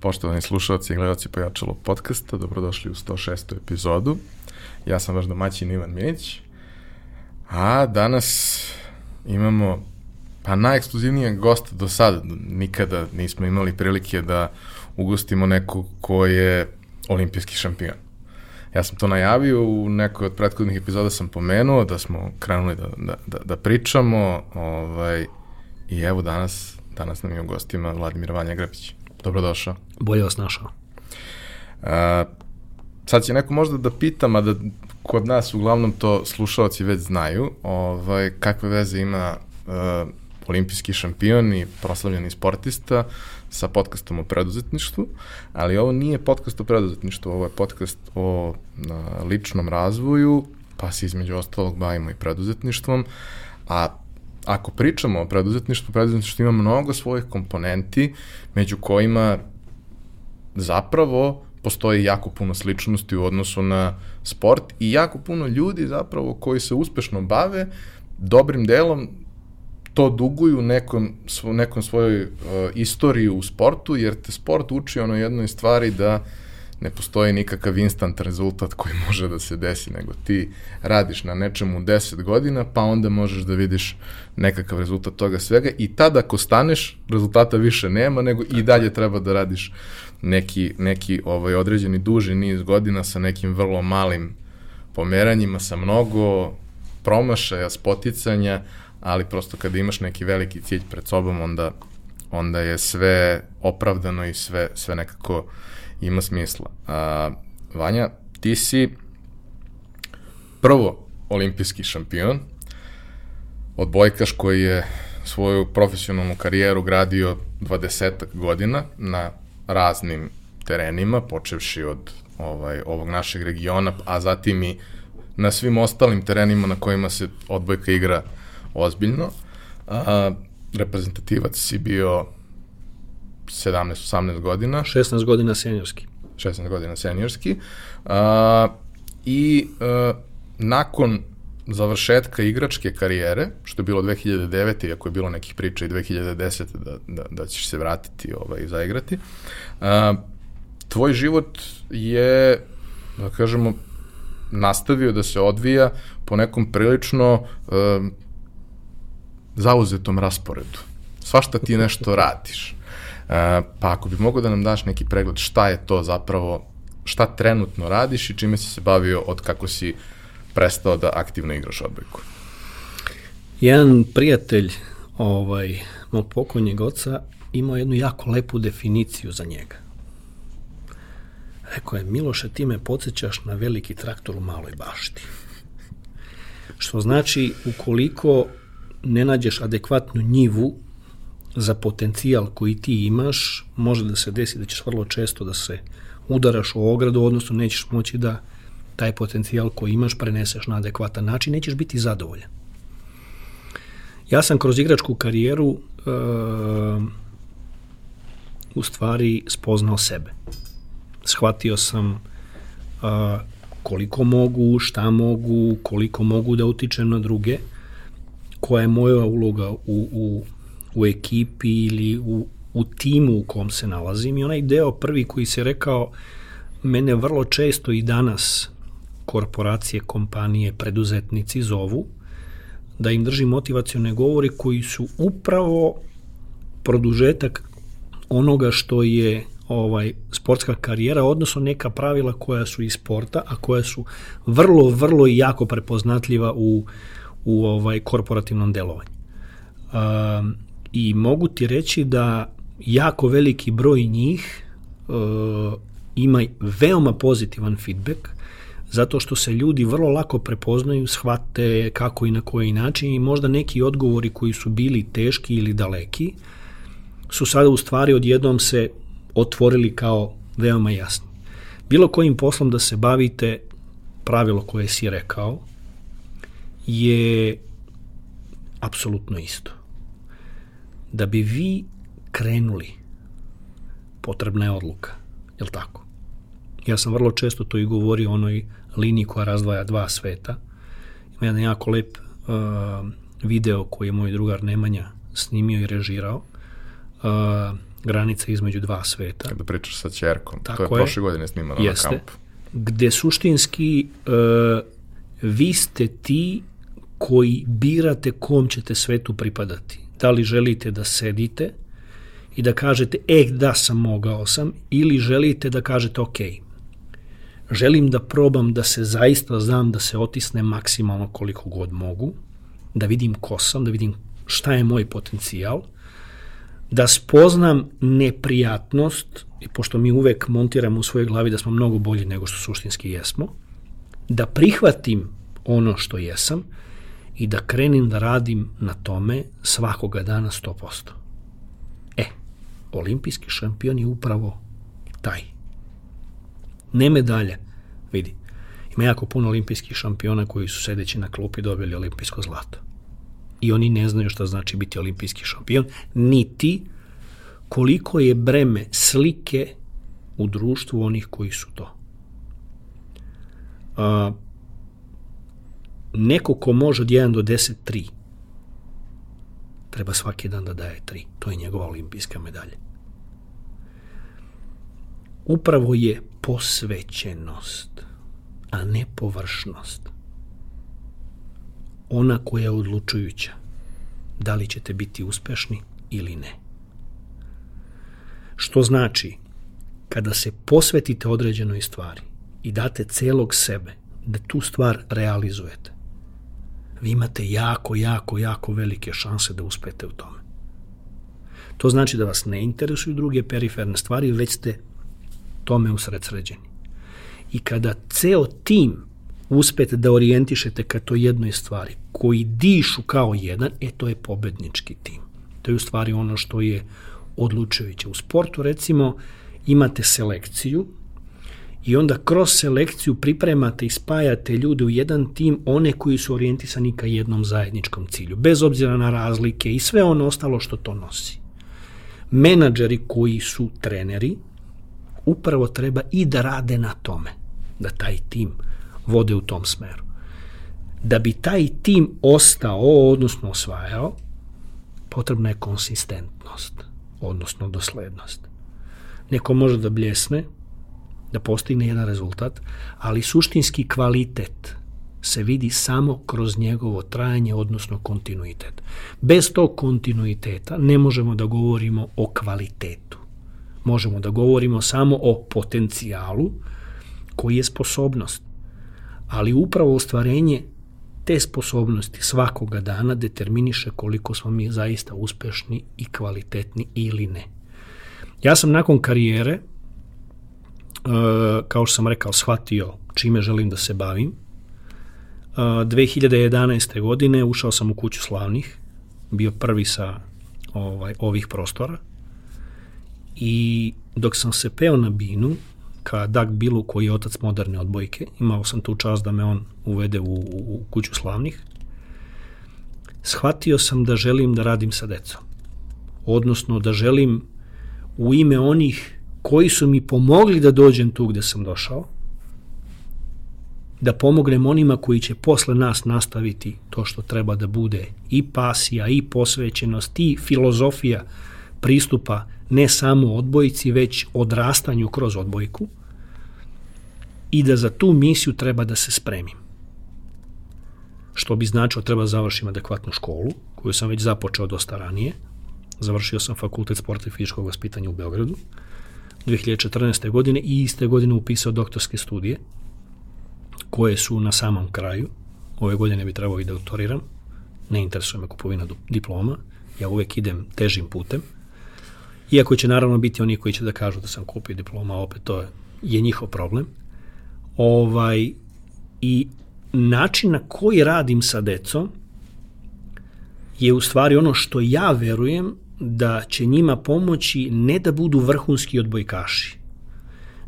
Poštovani slušalci i gledalci Pojačalo podcasta, dobrodošli u 106. epizodu. Ja sam vaš domaćin Ivan Minić, a danas imamo pa najekskluzivnijeg gosta do sada. Nikada nismo imali prilike da ugostimo nekog ko je olimpijski šampion. Ja sam to najavio, u nekoj od prethodnih epizoda sam pomenuo da smo krenuli da, da, da, da pričamo ovaj, i evo danas, danas nam je u gostima Vladimir Vanja Grepić. Dobrodošao. Bolje vas našao. A, sad će neko možda da pitam, a da kod nas uglavnom to slušalci već znaju, ovaj, kakve veze ima uh, olimpijski šampion i proslavljeni sportista sa podcastom o preduzetništvu, ali ovo nije podcast o preduzetništvu, ovo je podcast o na, ličnom razvoju, pa se između ostalog bavimo i preduzetništvom, a ako pričamo o preduzetništvu, preduzetništvo ima mnogo svojih komponenti, među kojima zapravo postoji jako puno sličnosti u odnosu na sport i jako puno ljudi zapravo koji se uspešno bave dobrim delom to duguju nekom, svo, nekom svojoj uh, istoriji u sportu, jer te sport uči ono jednoj stvari da ne postoji nikakav instant rezultat koji može da se desi, nego ti radiš na nečemu 10 godina, pa onda možeš da vidiš nekakav rezultat toga svega i tada ako staneš, rezultata više nema, nego i dalje treba da radiš neki, neki ovaj, određeni duži niz godina sa nekim vrlo malim pomeranjima, sa mnogo promašaja, spoticanja, ali prosto kada imaš neki veliki cilj pred sobom, onda, onda je sve opravdano i sve, sve nekako ima smisla. A, Vanja, ti si prvo olimpijski šampion, odbojkaš koji je svoju profesionalnu karijeru gradio 20 godina na raznim terenima, počevši od ovaj, ovog našeg regiona, a zatim i na svim ostalim terenima na kojima se odbojka igra ozbiljno. A, reprezentativac si bio 17-18 godina. 16 godina seniorski. 16 godina seniorski. A, I a, nakon završetka igračke karijere, što je bilo 2009. iako je bilo nekih priča i 2010. da, da, da ćeš se vratiti ovaj, zaigrati, a, tvoj život je, da kažemo, nastavio da se odvija po nekom prilično a, zauzetom rasporedu. Svašta ti nešto radiš. E, pa ako bi mogo da nam daš neki pregled šta je to zapravo, šta trenutno radiš i čime si se bavio od kako si prestao da aktivno igraš odbojku? Jedan prijatelj ovaj, mog pokojnjeg oca imao jednu jako lepu definiciju za njega. Rekao je, Miloše, ti me podsjećaš na veliki traktor u maloj bašti. Što znači, ukoliko ne nađeš adekvatnu njivu za potencijal koji ti imaš, može da se desi da ćeš vrlo često da se udaraš u ogradu, odnosno nećeš moći da taj potencijal koji imaš preneseš na adekvatan način, nećeš biti zadovoljan. Ja sam kroz igračku karijeru uh, u stvari spoznao sebe. Shvatio sam uh, koliko mogu, šta mogu, koliko mogu da utičem na druge, koja je moja uloga u, u u ekipi ili u, u timu u kom se nalazim i onaj deo prvi koji se rekao mene vrlo često i danas korporacije, kompanije, preduzetnici zovu da im drži motivacione govori koji su upravo produžetak onoga što je ovaj sportska karijera, odnosno neka pravila koja su iz sporta, a koja su vrlo, vrlo i jako prepoznatljiva u, u ovaj korporativnom delovanju. Um, i mogu ti reći da jako veliki broj njih uh, ima veoma pozitivan feedback zato što se ljudi vrlo lako prepoznaju, shvate kako i na koji način i možda neki odgovori koji su bili teški ili daleki su sada u stvari odjednom se otvorili kao veoma jasni. Bilo kojim poslom da se bavite, pravilo koje si rekao, je apsolutno isto da bi vi krenuli, potrebna je odluka. Je li tako? Ja sam vrlo često to i govorio o onoj liniji koja razdvaja dva sveta. Ima jedan jako lep uh, video koji je moj drugar Nemanja snimio i režirao. Uh, granica između dva sveta. Kada pričaš sa čerkom, Tako to je, je. prošle godine snimano Jeste. na kampu. gde suštinski e, vi ste ti koji birate kom ćete svetu pripadati. Da li želite da sedite i da kažete, e, da sam mogao sam, ili želite da kažete, ok, želim da probam da se zaista znam da se otisne maksimalno koliko god mogu, da vidim ko sam, da vidim šta je moj potencijal, da spoznam neprijatnost, i pošto mi uvek montiramo u svojoj glavi da smo mnogo bolji nego što suštinski jesmo, da prihvatim ono što jesam i da krenim da radim na tome svakoga dana 100%. E, olimpijski šampion je upravo taj. Ne medalja, vidi. Ima jako puno olimpijskih šampiona koji su sedeći na klupi dobili olimpijsko zlato. I oni ne znaju šta znači biti olimpijski šampion, niti koliko je breme slike u društvu onih koji su to. A, neko ko može od 1 do 10, 3, treba svaki dan da daje 3. To je njegova olimpijska medalja. Upravo je posvećenost, a ne površnost. Ona koja je odlučujuća. Da li ćete biti uspešni ili ne. Što znači, kada se posvetite određenoj stvari i date celog sebe da tu stvar realizujete, vi imate jako, jako, jako velike šanse da uspete u tome. To znači da vas ne interesuju druge periferne stvari, već ste tome usredsređeni. I kada ceo tim uspete da orijentišete ka to jednoj stvari, koji dišu kao jedan, e to je pobednički tim. To je u stvari ono što je odlučujuće. U sportu recimo imate selekciju i onda kroz selekciju pripremate i spajate ljude u jedan tim, one koji su orijentisani ka jednom zajedničkom cilju, bez obzira na razlike i sve ono ostalo što to nosi. Menadžeri koji su treneri, upravo treba i da rade na tome, da taj tim vode u tom smeru. Da bi taj tim ostao, odnosno osvajao, potrebna je konsistentnost, odnosno doslednost. Neko može da bljesne, da postigne jedan rezultat, ali suštinski kvalitet se vidi samo kroz njegovo trajanje, odnosno kontinuitet. Bez tog kontinuiteta ne možemo da govorimo o kvalitetu. Možemo da govorimo samo o potencijalu koji je sposobnost. Ali upravo ostvarenje te sposobnosti svakoga dana determiniše koliko smo mi zaista uspešni i kvalitetni ili ne. Ja sam nakon karijere, kao što sam rekao, shvatio čime želim da se bavim. 2011. godine ušao sam u kuću slavnih, bio prvi sa ovaj, ovih prostora i dok sam se peo na binu, ka Doug Billu koji je otac moderne odbojke, imao sam tu čast da me on uvede u, u kuću slavnih, shvatio sam da želim da radim sa decom. Odnosno da želim u ime onih koji su mi pomogli da dođem tu gde sam došao, da pomognem onima koji će posle nas nastaviti to što treba da bude i pasija, i posvećenost, i filozofija pristupa ne samo odbojici, već odrastanju kroz odbojku i da za tu misiju treba da se spremim. Što bi značilo treba da završim adekvatnu školu, koju sam već započeo dosta ranije. Završio sam fakultet sporta i fizičkog vaspitanja u Beogradu 2014. godine i iste godine upisao doktorske studije koje su na samom kraju. Ove godine bi trebao i da doktoriram. Ne interesuje me kupovina diploma. Ja uvek idem težim putem. Iako će naravno biti oni koji će da kažu da sam kupio diploma, opet to je, je njihov problem. Ovaj, I način na koji radim sa decom je u stvari ono što ja verujem da će njima pomoći ne da budu vrhunski odbojkaši,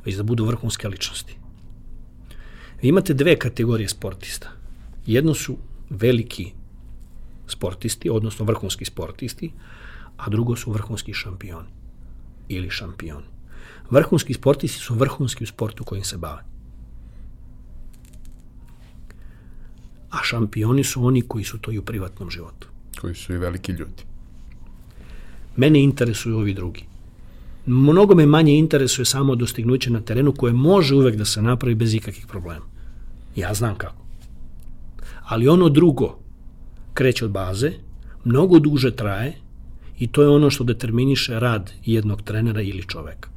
već da budu vrhunske ličnosti. Vi imate dve kategorije sportista. Jedno su veliki sportisti, odnosno vrhunski sportisti, a drugo su vrhunski šampioni ili šampioni. Vrhunski sportisti su vrhunski u sportu kojim se bave. A šampioni su oni koji su to i u privatnom životu. Koji su i veliki ljudi. Mene interesuju ovi drugi. Mnogo me manje interesuje samo dostignuće na terenu koje može uvek da se napravi bez ikakvih problema. Ja znam kako. Ali ono drugo kreće od baze, mnogo duže traje i to je ono što determiniše rad jednog trenera ili čoveka.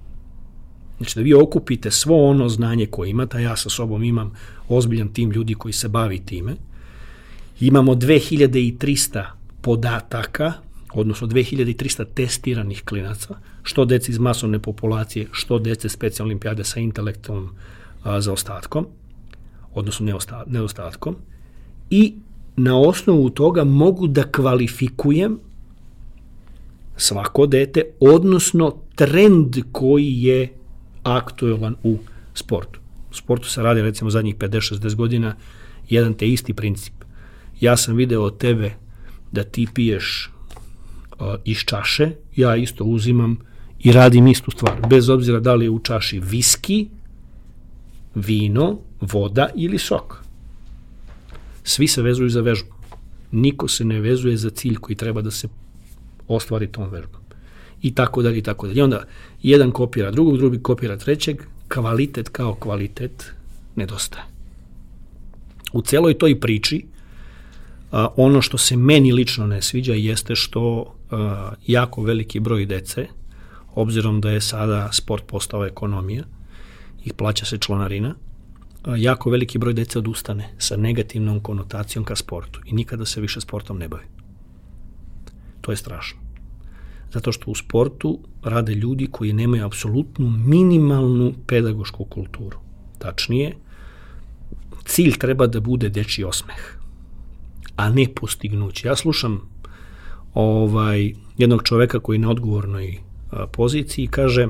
Znači da vi okupite svo ono znanje koje imate, a ja sa sobom imam ozbiljan tim ljudi koji se bavi time, imamo 2300 podataka, odnosno 2300 testiranih klinaca, što dece iz masovne populacije, što dece specijalne olimpijade sa intelektualnom zaostatkom, odnosno nedostatkom, i na osnovu toga mogu da kvalifikujem svako dete, odnosno trend koji je aktuelan u sportu. U sportu se radi recimo zadnjih 50-60 godina jedan te isti princip. Ja sam video od tebe da ti piješ iz čaše, ja isto uzimam i radim istu stvar, bez obzira da li je u čaši viski, vino, voda ili sok. Svi se vezuju za vežbu. Niko se ne vezuje za cilj koji treba da se ostvari tom vežbom. I tako dalje, i tako dalje. I onda jedan kopira drugog, drugi kopira trećeg, kvalitet kao kvalitet nedostaje. U celoj toj priči ono što se meni lično ne sviđa jeste što jako veliki broj dece, obzirom da je sada sport postao ekonomija, ih plaća se članarina, jako veliki broj dece odustane sa negativnom konotacijom ka sportu i nikada se više sportom ne bavi. To je strašno. Zato što u sportu rade ljudi koji nemaju apsolutnu minimalnu pedagošku kulturu. Tačnije, cilj treba da bude deči osmeh, a ne postignuće. Ja slušam ovaj jednog čoveka koji je na odgovornoj poziciji kaže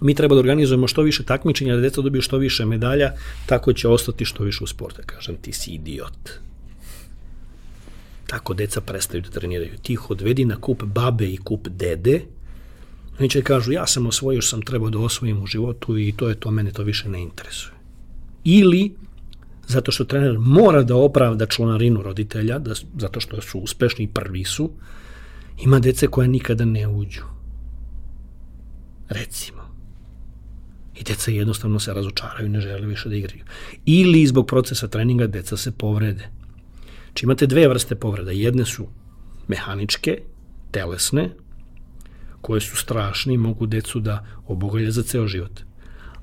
mi treba da organizujemo što više takmičenja, da deca dobiju što više medalja, tako će ostati što više u sportu. Kažem, ti si idiot. Tako deca prestaju da treniraju. Ti ih odvedi na kup babe i kup dede, oni će kažu, ja sam osvojio sam trebao da osvojim u životu i to je to, mene to više ne interesuje. Ili, zato što trener mora da opravda članarinu roditelja, da, zato što su uspešni i prvi su, ima dece koje nikada ne uđu. Recimo. I deca jednostavno se razočaraju ne žele više da igraju. Ili zbog procesa treninga deca se povrede. Či znači, imate dve vrste povreda. Jedne su mehaničke, telesne, koje su strašne i mogu decu da obogalje za ceo život.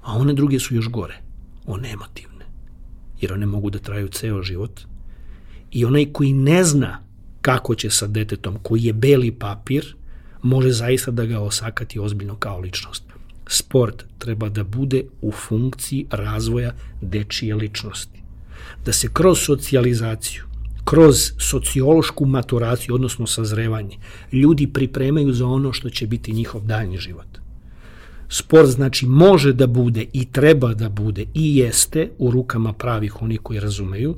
A one druge su još gore, one emotivne. Jer one mogu da traju ceo život. I onaj koji ne zna kako će sa detetom, koji je beli papir, može zaista da ga osakati ozbiljno kao ličnost. Sport treba da bude u funkciji razvoja dečije ličnosti. Da se kroz socijalizaciju, kroz sociološku maturaciju, odnosno sazrevanje, ljudi pripremaju za ono što će biti njihov daljnji život. Sport znači može da bude i treba da bude i jeste u rukama pravih oni koji razumeju,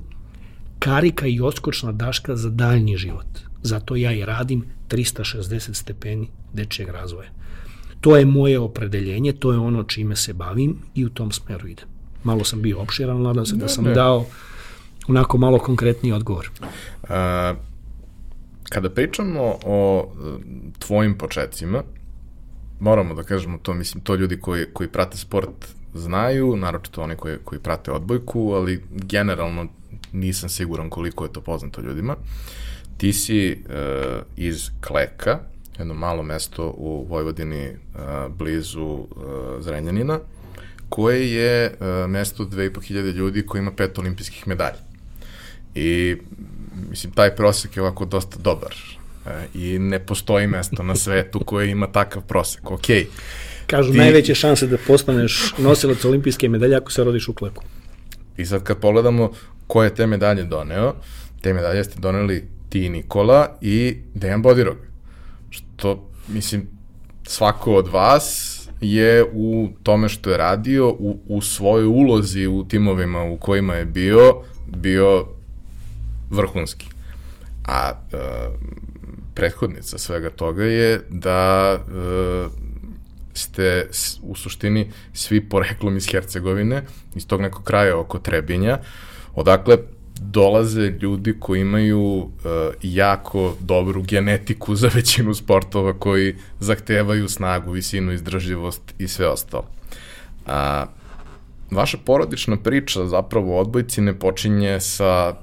karika i oskočna daška za daljnji život. Zato ja i radim 360 stepeni dečijeg razvoja. To je moje opredeljenje, to je ono čime se bavim i u tom smeru idem. Malo sam bio opširan, nadam se da sam ne. dao onako malo konkretniji odgovor. A, kada pričamo o e, tvojim početcima, moramo da kažemo to, mislim, to ljudi koji, koji prate sport znaju, naročito oni koji, koji prate odbojku, ali generalno nisam siguran koliko je to poznato ljudima. Ti si uh, iz Kleka, jedno malo mesto u Vojvodini uh, blizu uh, Zrenjanina, koje je uh, mesto 2500 ljudi koji ima pet olimpijskih medalja. I, mislim, taj prosek je ovako dosta dobar. I ne postoji mesto na svetu koje ima takav prosek. Ok. Kažu, Ti... najveće šanse da postaneš nosilac olimpijske medalje ako se rodiš u klepu. I sad kad pogledamo ko je te medalje doneo, te medalje ste doneli ti Nikola i Dejan Bodirog. Što, mislim, svako od vas je u tome što je radio, u, u svojoj ulozi u timovima u kojima je bio, bio vrhunski. A e, prethodnica svega toga je da e, ste u suštini svi poreklom iz Hercegovine, iz tog nekog kraja oko Trebinja, odakle dolaze ljudi koji imaju uh, jako dobru genetiku za većinu sportova koji zahtevaju snagu, visinu, izdržljivost i sve ostalo. A, vaša porodična priča zapravo o odbojci ne počinje sa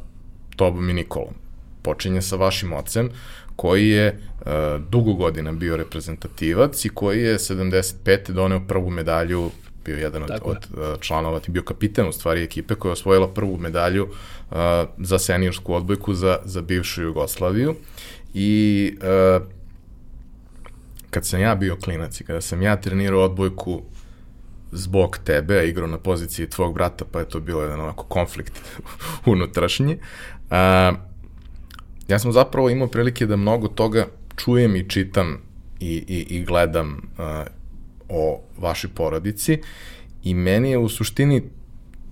tobom i Nikolom. Počinje sa vašim ocem koji je uh, dugo godina bio reprezentativac i koji je 75. doneo prvu medalju bio jedan od, od uh, članova, ti bio kapiten u stvari ekipe koja je osvojila prvu medalju uh, za seniorsku odbojku za, za bivšu Jugoslaviju i uh, kad sam ja bio klinac i kada sam ja trenirao odbojku zbog tebe, a igrao na poziciji tvog brata, pa je to bilo jedan onako konflikt unutrašnji. A, ja sam zapravo imao prilike da mnogo toga čujem i čitam i, i, i gledam a, o vašoj porodici i meni je u suštini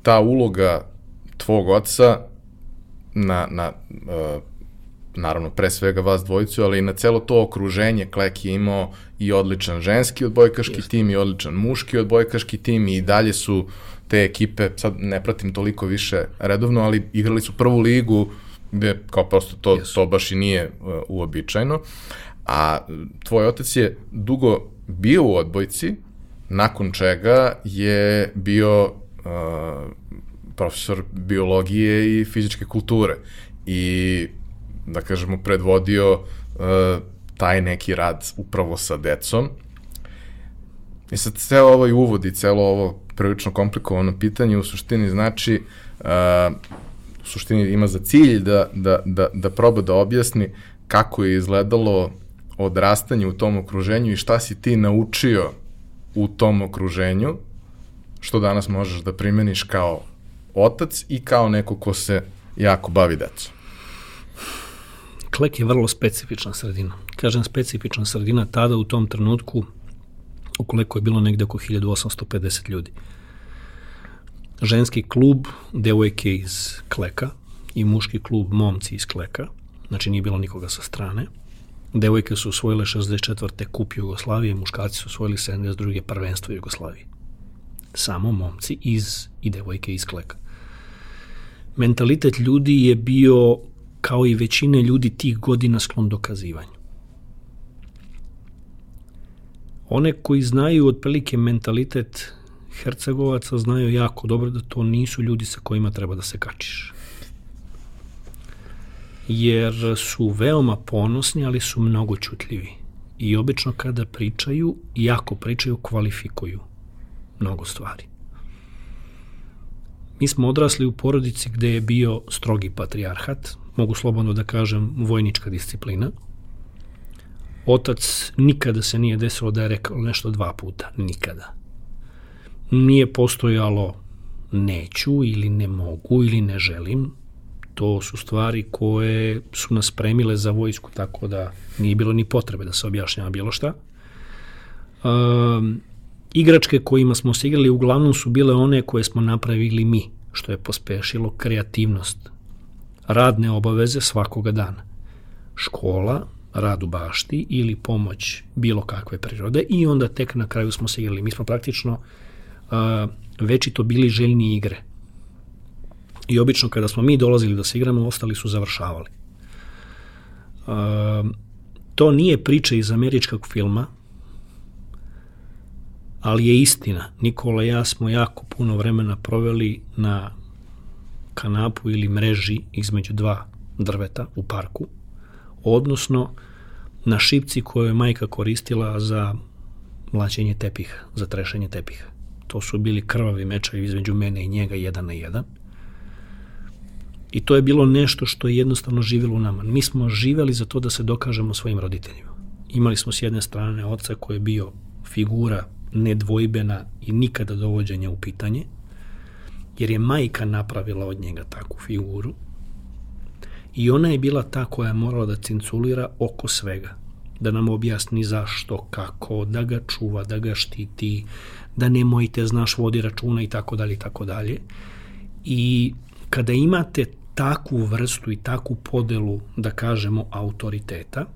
ta uloga tvog oca na, na uh, naravno pre svega vas dvojicu, ali i na celo to okruženje Klek je imao i odličan ženski odbojkaški Just. tim i odličan muški odbojkaški tim i dalje su te ekipe, sad ne pratim toliko više redovno, ali igrali su prvu ligu gde kao prosto to, yes. to baš i nije uh, uobičajeno. A tvoj otac je dugo bio u odbojci, nakon čega je bio uh, profesor biologije i fizičke kulture i da kažemo predvodio uh, taj neki rad upravo sa decom. I sad ceo ovaj uvod i celo ovo prilično komplikovano pitanje u suštini znači uh, u suštini ima za cilj da, da, da, da proba da objasni kako je izgledalo odrastanje u tom okruženju i šta si ti naučio u tom okruženju, što danas možeš da primeniš kao otac i kao neko ko se jako bavi decom. Klek je vrlo specifična sredina. Kažem specifična sredina tada u tom trenutku ukoliko je bilo negde oko 1850 ljudi. Ženski klub, devojke iz Kleka i muški klub, momci iz Kleka, znači nije bilo nikoga sa strane. Devojke su osvojile 64. kup Jugoslavije, muškarci su osvojili 72. prvenstvo Jugoslavije. Samo momci iz i devojke iz Kleka. Mentalitet ljudi je bio kao i većine ljudi tih godina sklon dokazivanju. One koji znaju otprilike mentalitet Hercegovaca znaju jako dobro da to nisu ljudi sa kojima treba da se kačiš. Jer su veoma ponosni, ali su mnogo čutljivi. I obično kada pričaju, jako pričaju, kvalifikuju mnogo stvari. Mi smo odrasli u porodici gde je bio strogi patrijarhat, mogu slobodno da kažem, vojnička disciplina. Otac nikada se nije desilo da je rekao nešto dva puta, nikada. Nije postojalo neću ili ne mogu ili ne želim. To su stvari koje su nas spremile za vojsku, tako da nije bilo ni potrebe da se objašnjava bilo šta. Um, igračke kojima smo se igrali uglavnom su bile one koje smo napravili mi, što je pospešilo kreativnost radne obaveze svakoga dana. Škola, rad u bašti ili pomoć bilo kakve prirode i onda tek na kraju smo se igrali. Mi smo praktično uh, veći to bili željni igre. I obično kada smo mi dolazili da se igramo, ostali su završavali. Uh, to nije priča iz američkog filma, ali je istina. Nikola i ja smo jako puno vremena proveli na kanapu ili mreži između dva drveta u parku, odnosno na šipci koju je majka koristila za mlaćenje tepiha, za trešenje tepiha. To su bili krvavi mečaji između mene i njega jedan na jedan. I to je bilo nešto što je jednostavno živjelo u nama. Mi smo živeli za to da se dokažemo svojim roditeljima. Imali smo s jedne strane oca koji je bio figura nedvojbena i nikada dovođenja u pitanje, jer je majka napravila od njega takvu figuru i ona je bila ta koja je morala da cinculira oko svega, da nam objasni zašto, kako, da ga čuva, da ga štiti, da nemojte, znaš, vodi računa i tako dalje i tako dalje. I kada imate takvu vrstu i takvu podelu, da kažemo, autoriteta,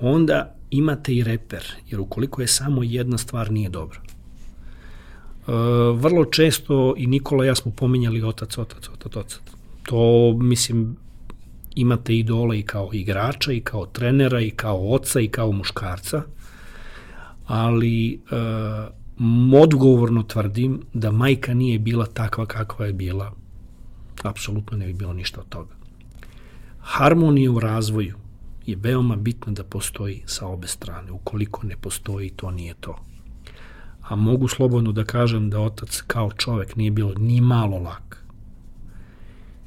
onda imate i reper, jer ukoliko je samo jedna stvar nije dobro. E, vrlo često i Nikola i ja smo pominjali otac, otac, otac, otac. To, mislim, imate idole i kao igrača, i kao trenera, i kao oca, i kao muškarca, ali e, odgovorno tvrdim da majka nije bila takva kakva je bila. Apsolutno ne bi bilo ništa od toga. Harmonija u razvoju je veoma bitno da postoji sa obe strane. Ukoliko ne postoji, to nije to. A mogu slobodno da kažem da otac kao čovek nije bilo ni malo lak.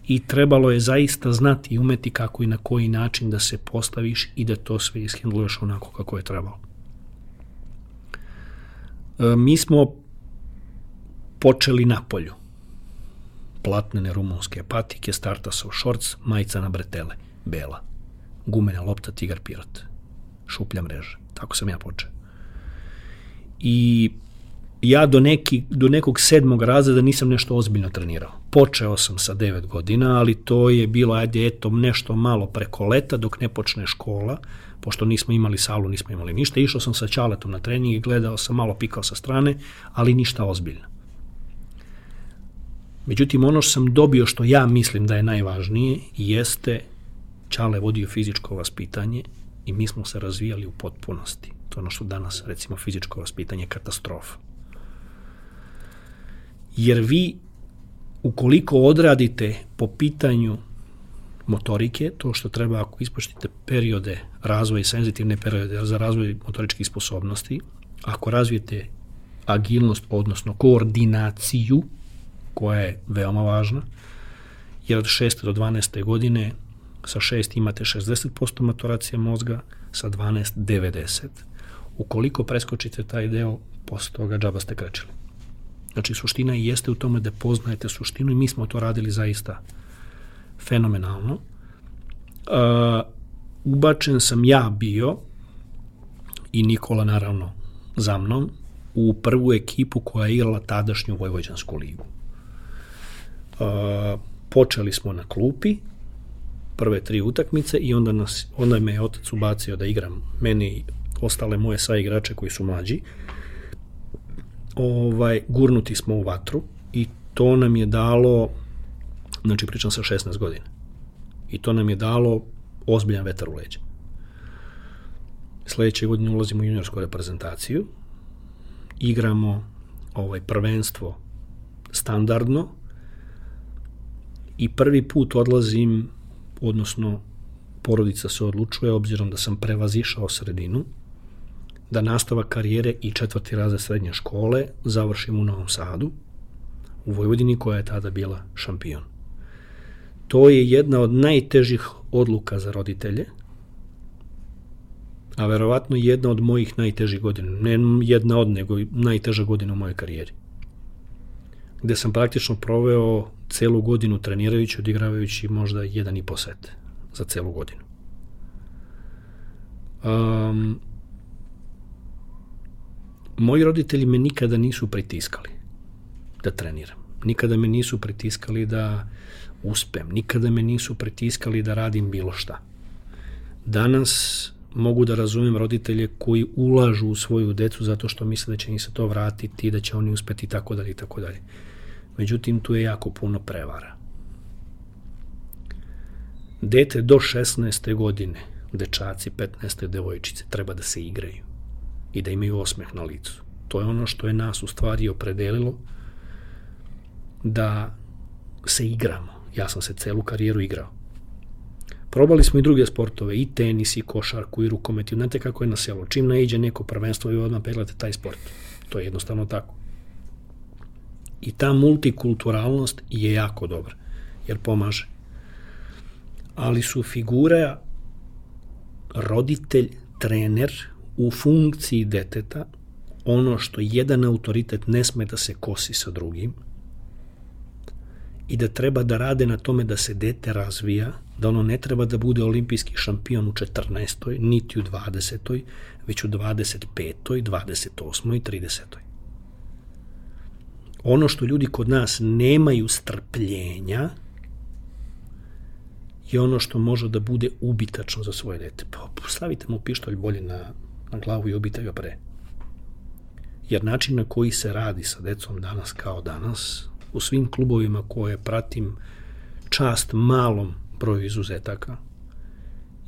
I trebalo je zaista znati i umeti kako i na koji način da se postaviš i da to sve ishendluješ onako kako je trebalo. E, mi smo počeli na polju. Platnene rumunske patike, startasov šorc, majica na bretele, bela. Gumena lopta, tigar pirot. Šuplja mreža. Tako sam ja počeo. I ja do, neki, do nekog sedmog razreda nisam nešto ozbiljno trenirao. Počeo sam sa devet godina, ali to je bilo, ajde, eto, nešto malo preko leta dok ne počne škola, pošto nismo imali salu, nismo imali ništa. Išao sam sa čaletom na trening i gledao sam, malo pikao sa strane, ali ništa ozbiljno. Međutim, ono što sam dobio što ja mislim da je najvažnije jeste Čale vodio fizičko vaspitanje i mi smo se razvijali u potpunosti. To je ono što danas, recimo, fizičko vaspitanje je katastrofa. Jer vi, ukoliko odradite po pitanju motorike, to što treba ako ispoštite periode razvoja i senzitivne periode za razvoj motoričkih sposobnosti, ako razvijete agilnost, odnosno koordinaciju, koja je veoma važna, jer od 6. do 12. godine sa 6 imate 60% maturacije mozga, sa 12 90. Ukoliko preskočite taj deo, posle toga džaba ste krečili. Znači, suština jeste u tome da poznajete suštinu i mi smo to radili zaista fenomenalno. Uh, ubačen sam ja bio i Nikola naravno za mnom u prvu ekipu koja je igrala tadašnju Vojvođansku ligu. Uh, počeli smo na klupi, prve tri utakmice i onda, nas, onda me je otac ubacio da igram meni ostale moje saigrače koji su mlađi. Ovaj, gurnuti smo u vatru i to nam je dalo, znači pričam sa 16 godina, i to nam je dalo ozbiljan vetar u leđa. Sledeće godine ulazimo u juniorsku reprezentaciju, igramo ovaj prvenstvo standardno i prvi put odlazim odnosno porodica se odlučuje, obzirom da sam prevazišao sredinu, da nastava karijere i četvrti razred srednje škole završim u Novom Sadu, u Vojvodini koja je tada bila šampion. To je jedna od najtežih odluka za roditelje, a verovatno jedna od mojih najtežih godina. Ne jedna od, nego najteža godina u mojoj karijeri. Gde sam praktično proveo celu godinu trenirajući, odigravajući možda jedan i po set za celu godinu. Um, moji roditelji me nikada nisu pritiskali da treniram. Nikada me nisu pritiskali da uspem. Nikada me nisu pritiskali da radim bilo šta. Danas mogu da razumem roditelje koji ulažu u svoju decu zato što misle da će im se to vratiti da će oni uspeti i tako dalje i tako dalje. Međutim, tu je jako puno prevara. Dete do 16. godine, dečaci 15. devojčice, treba da se igraju i da imaju osmeh na licu. To je ono što je nas u stvari opredelilo da se igramo. Ja sam se celu karijeru igrao. Probali smo i druge sportove, i tenis, i košarku, i rukomet. I znate kako je na selu. Čim naiđe neko prvenstvo, vi odmah peglate taj sport. To je jednostavno tako. I ta multikulturalnost je jako dobra, jer pomaže. Ali su figure roditelj, trener u funkciji deteta ono što jedan autoritet ne sme da se kosi sa drugim i da treba da rade na tome da se dete razvija, da ono ne treba da bude olimpijski šampion u 14. niti u 20. već u 25. 28. i 30 ono što ljudi kod nas nemaju strpljenja je ono što može da bude ubitačno za svoje dete. Pa stavite mu pištolj bolje na, na glavu i ubite ga pre. Jer način na koji se radi sa decom danas kao danas, u svim klubovima koje pratim, čast malom broju izuzetaka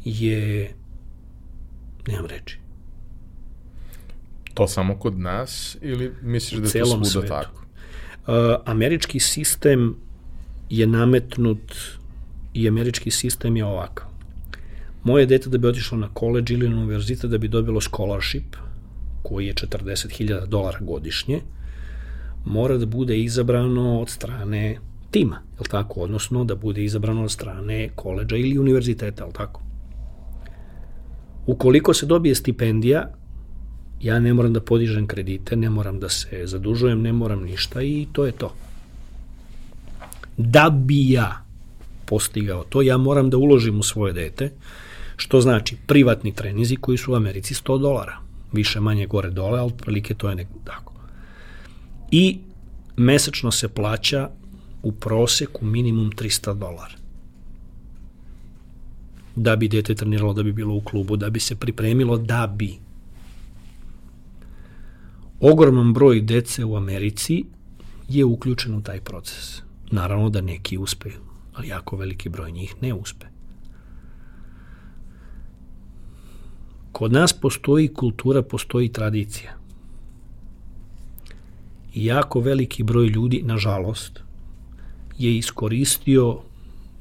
je, nemam reči. To samo kod nas ili misliš da je to svuda svetu. tako? Uh, američki sistem je nametnut i američki sistem je ovakav. Moje dete da bi otišlo na koleđ ili na univerzitet da bi dobilo scholarship, koji je 40.000 dolara godišnje, mora da bude izabrano od strane tima, je li tako? Odnosno da bude izabrano od strane koleđa ili univerziteta, je li tako? Ukoliko se dobije stipendija, ja ne moram da podižem kredite, ne moram da se zadužujem, ne moram ništa i to je to. Da bi ja postigao to, ja moram da uložim u svoje dete, što znači privatni trenizi koji su u Americi 100 dolara, više manje gore dole, ali prilike to je nek tako. I mesečno se plaća u proseku minimum 300 dolara. Da bi dete treniralo, da bi bilo u klubu, da bi se pripremilo, da bi. Ogroman broj dece u Americi je uključen u taj proces. Naravno da neki uspeju, ali jako veliki broj njih ne uspe. Kod nas postoji kultura, postoji tradicija. I jako veliki broj ljudi, nažalost, je iskoristio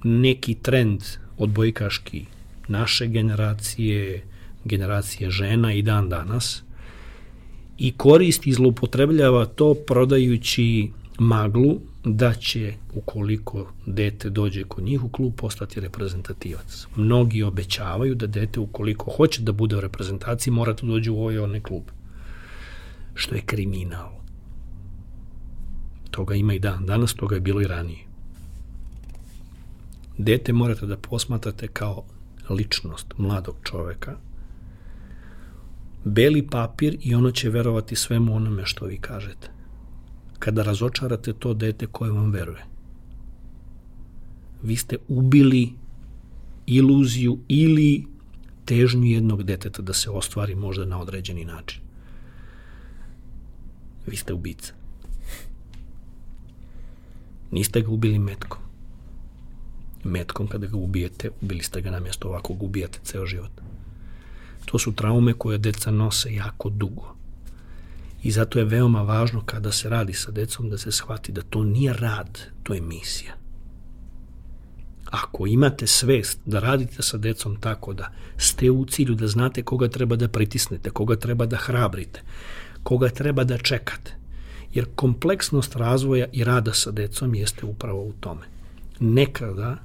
neki trend odbojkaški naše generacije, generacije žena i dan danas i koristi i zloupotrebljava to prodajući maglu da će, ukoliko dete dođe kod njih u klub, postati reprezentativac. Mnogi obećavaju da dete, ukoliko hoće da bude u reprezentaciji, mora da dođe u ovaj onaj klub. Što je kriminal. Toga ima i dan. Danas toga je bilo i ranije. Dete morate da posmatrate kao ličnost mladog čoveka, beli papir i ono će verovati svemu onome što vi kažete kada razočarate to dete koje vam veruje. Vi ste ubili iluziju ili težnju jednog deteta da se ostvari možda na određeni način. Vi ste ubica. Niste ga ubili metkom. Metkom kada ga ubijete, ubili ste ga na mjesto ovakvog, ubijate ceo život. To su traume koje deca nose jako dugo I zato je veoma važno kada se radi sa decom da se shvati da to nije rad, to je misija. Ako imate svest da radite sa decom tako da ste u cilju da znate koga treba da pritisnete, koga treba da hrabrite, koga treba da čekate, jer kompleksnost razvoja i rada sa decom jeste upravo u tome. Nekada,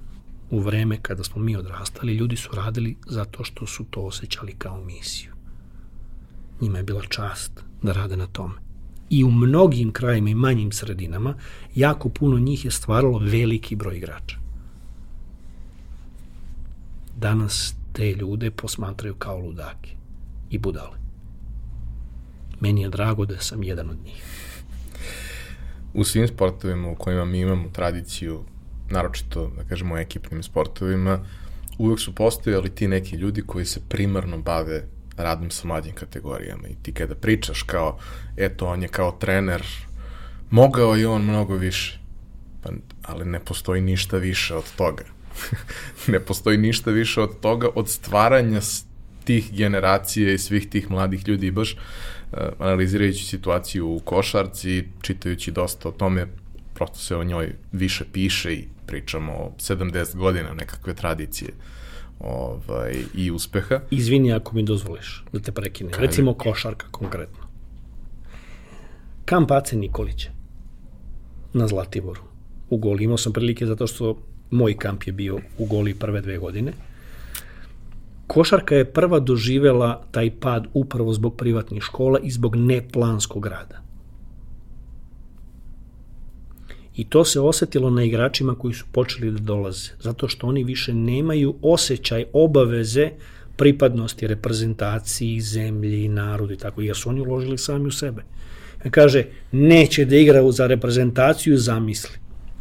u vreme kada smo mi odrastali, ljudi su radili zato što su to osjećali kao misiju. Njima je bila čast da rade na tome. I u mnogim krajima i manjim sredinama jako puno njih je stvaralo veliki broj igrača. Danas te ljude posmatraju kao ludake i budale. Meni je drago da sam jedan od njih. U svim sportovima u kojima mi imamo tradiciju, naročito, da kažemo, ekipnim sportovima, uvek su postojali ti neki ljudi koji se primarno bave radom sa mlađim kategorijama i ti kada pričaš kao, eto, on je kao trener, mogao je on mnogo više, pa, ali ne postoji ništa više od toga. ne postoji ništa više od toga, od stvaranja tih generacije i svih tih mladih ljudi, baš uh, analizirajući situaciju u košarci, čitajući dosta o tome, prosto se o njoj više piše i pričamo o 70 godina nekakve tradicije. Uh, ovaj, i uspeha. Izvini ako mi dozvoliš da te prekinem. Kaj? Recimo košarka konkretno. Kamp Ace Nikolića na Zlatiboru. U goli imao sam prilike zato što moj kamp je bio u goli prve dve godine. Košarka je prva doživela taj pad upravo zbog privatnih škola i zbog neplanskog rada. I to se osetilo na igračima koji su počeli da dolaze, zato što oni više nemaju osjećaj obaveze pripadnosti reprezentaciji, zemlji, narodu i tako, jer su oni uložili sami u sebe. Kaže, neće da igra za reprezentaciju, zamisli.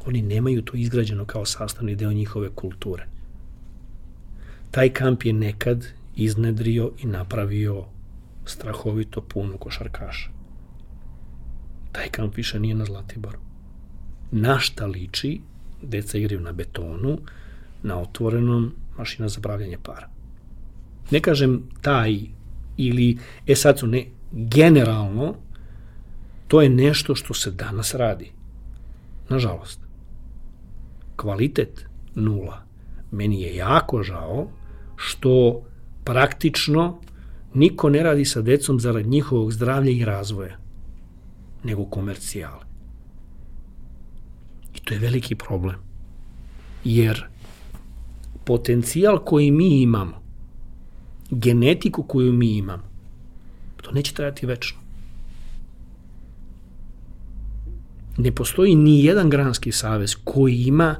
Oni nemaju to izgrađeno kao sastavni deo njihove kulture. Taj kamp je nekad iznedrio i napravio strahovito puno košarkaša. Taj kamp više nije na Zlatiboru na šta liči deca igraju na betonu, na otvorenom, mašina za pravljanje para. Ne kažem taj ili, e sad su ne, generalno, to je nešto što se danas radi. Nažalost. Kvalitet nula. Meni je jako žao što praktično niko ne radi sa decom zarad njihovog zdravlja i razvoja, nego komercijale. To je veliki problem. Jer potencijal koji mi imamo, genetiku koju mi imamo, to neće trajati večno. Ne postoji ni jedan granski savez koji ima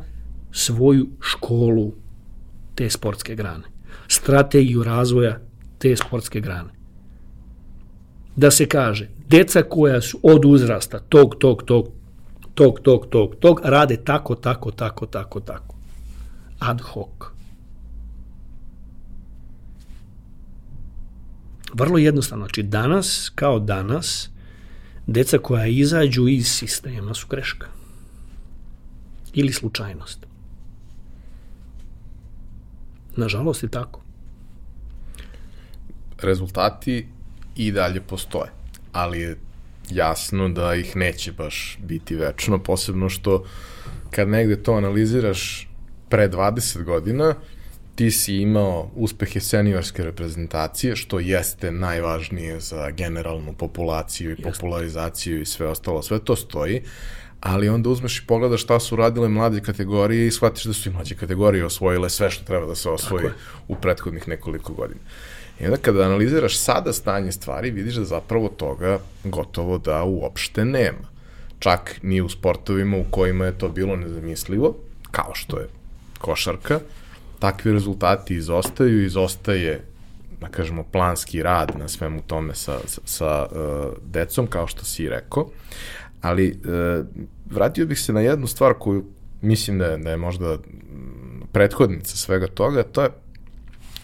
svoju školu te sportske grane, strategiju razvoja te sportske grane. Da se kaže, deca koja su od uzrasta tog, tog, tog, tog, tog, tog, tog, rade tako, tako, tako, tako, tako. Ad hoc. Vrlo jednostavno, znači danas, kao danas, deca koja izađu iz sistema su greška. Ili slučajnost. Nažalost je tako. Rezultati i dalje postoje, ali je jasno da ih neće baš biti večno, posebno što kad negde to analiziraš pre 20 godina, ti si imao uspehe seniorske reprezentacije, što jeste najvažnije za generalnu populaciju i popularizaciju i sve ostalo, sve to stoji, ali onda uzmeš i pogledaš šta su radile mlade kategorije i shvatiš da su i mlađe kategorije osvojile sve što treba da se osvoji u prethodnih nekoliko godina. I onda kada analiziraš sada stanje stvari, vidiš da zapravo toga gotovo da uopšte nema. Čak ni u sportovima u kojima je to bilo nezamislivo, kao što je košarka, takvi rezultati izostaju, izostaje da kažemo, planski rad na svemu tome sa, sa, sa uh, decom, kao što si rekao. Ali uh, vratio bih se na jednu stvar koju mislim da je, da je možda prethodnica svega toga, to je,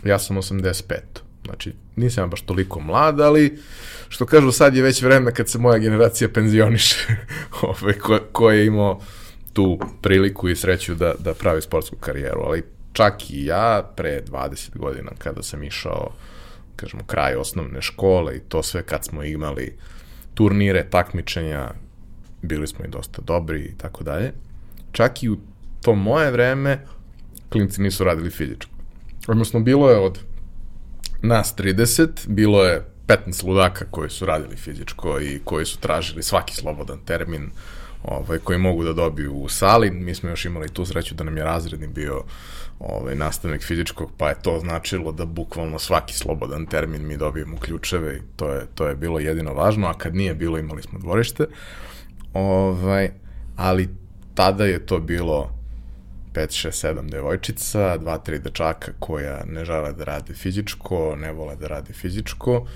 ja sam 85. Znači, nisam baš toliko mlad, ali što kažu sad je već vreme kad se moja generacija penzioniše, ovaj, ko, ko je imao tu priliku i sreću da, da pravi sportsku karijeru, ali čak i ja pre 20 godina kada sam išao kažemo kraj osnovne škole i to sve kad smo imali turnire, takmičenja, bili smo i dosta dobri i tako dalje. Čak i u to moje vreme klinci nisu radili fizičko. Odnosno, bilo je od nas 30, bilo je 15 ludaka koji su radili fizičko i koji su tražili svaki slobodan termin ovaj, koji mogu da dobiju u sali. Mi smo još imali tu sreću da nam je razredni bio ovaj, nastavnik fizičkog, pa je to značilo da bukvalno svaki slobodan termin mi dobijemo ključeve i to je, to je bilo jedino važno, a kad nije bilo imali smo dvorište. Ovaj, ali tada je to bilo 5, 6, 7 devojčica, 2, 3 dečaka koja ne žele da rade fizičko, ne vole da rade fizičko.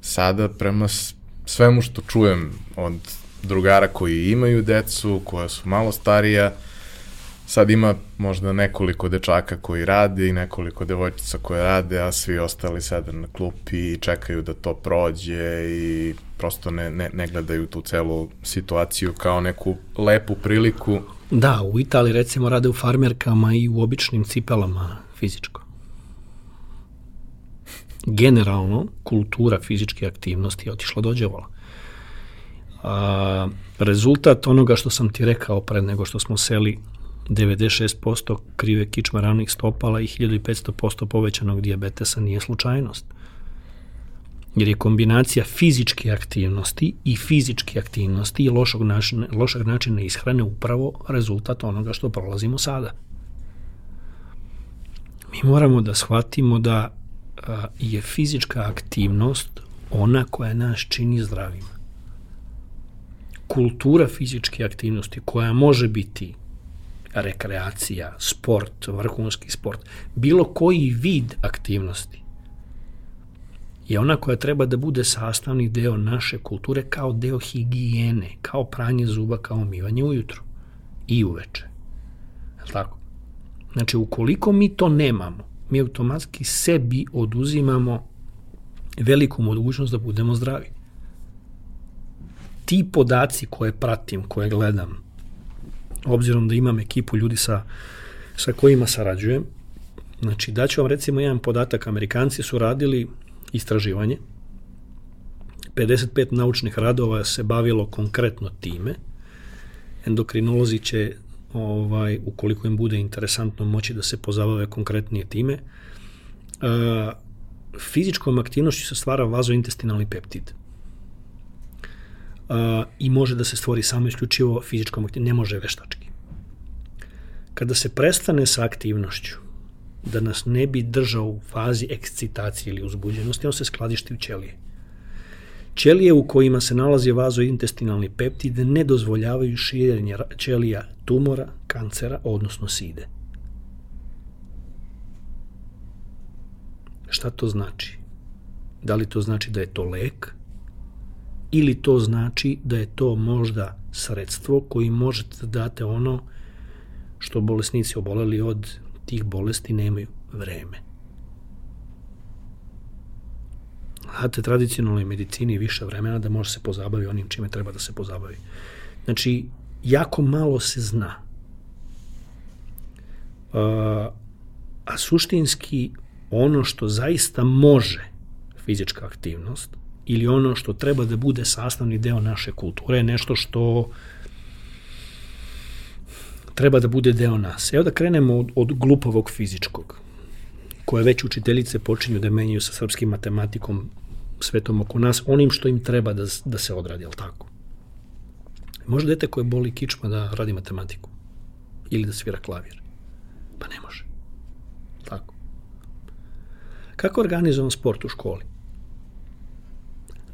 Sada prema svemu što čujem od drugara koji imaju decu, koja su malo starija, sad ima možda nekoliko dečaka koji rade i nekoliko devojčica koje rade, a svi ostali sada na klupi i čekaju da to prođe i prosto ne, ne, ne gledaju tu celu situaciju kao neku lepu priliku. Da, u Italiji recimo rade u farmerkama i u običnim cipelama fizičko. Generalno, kultura fizičke aktivnosti je otišla dođevala. A, rezultat onoga što sam ti rekao pred nego što smo seli 96% krive kičma ravnih stopala i 1500% povećanog diabetesa nije slučajnost. Jer je kombinacija fizičke aktivnosti i fizičke aktivnosti i lošog načina, lošeg načina ishrane upravo rezultat onoga što prolazimo sada. Mi moramo da shvatimo da je fizička aktivnost ona koja nas čini zdravima. Kultura fizičke aktivnosti koja može biti rekreacija, sport, vrhunski sport, bilo koji vid aktivnosti je ona koja treba da bude sastavni deo naše kulture kao deo higijene, kao pranje zuba, kao umivanje ujutru i uveče. Je tako? Znači, ukoliko mi to nemamo, mi automatski sebi oduzimamo veliku mogućnost da budemo zdravi. Ti podaci koje pratim, koje gledam, obzirom da imam ekipu ljudi sa, sa kojima sarađujem, znači daću vam recimo jedan podatak, Amerikanci su radili istraživanje, 55 naučnih radova se bavilo konkretno time, endokrinolozi će ovaj, ukoliko im bude interesantno moći da se pozabave konkretnije time. Uh, fizičkom aktivnošću se stvara vazointestinalni peptid. Uh, I može da se stvori samo isključivo fizičkom aktivnošću, ne može veštački. Kada se prestane sa aktivnošću, da nas ne bi držao u fazi ekscitacije ili uzbuđenosti, on se skladišti u ćelije. Ćelije u kojima se nalazi vazointestinalni peptid ne dozvoljavaju širenje ćelija tumora, kancera, odnosno side. Šta to znači? Da li to znači da je to lek ili to znači da je to možda sredstvo koji možete da date ono što bolesnici oboleli od tih bolesti nemaju vreme. Znate, tradicionalnoj medicini više vremena da može se pozabavi onim čime treba da se pozabavi. Znači, jako malo se zna. Uh, a suštinski ono što zaista može fizička aktivnost ili ono što treba da bude sastavni deo naše kulture je nešto što treba da bude deo nas. Evo da krenemo od, od glupovog fizičkog, koje već učiteljice počinju da menjaju sa srpskim matematikom svetom oko nas, onim što im treba da, da se odradi, ali tako? Može dete koje boli kičma da radi matematiku ili da svira klavir? Pa ne može. Tako. Kako organizovan sport u školi?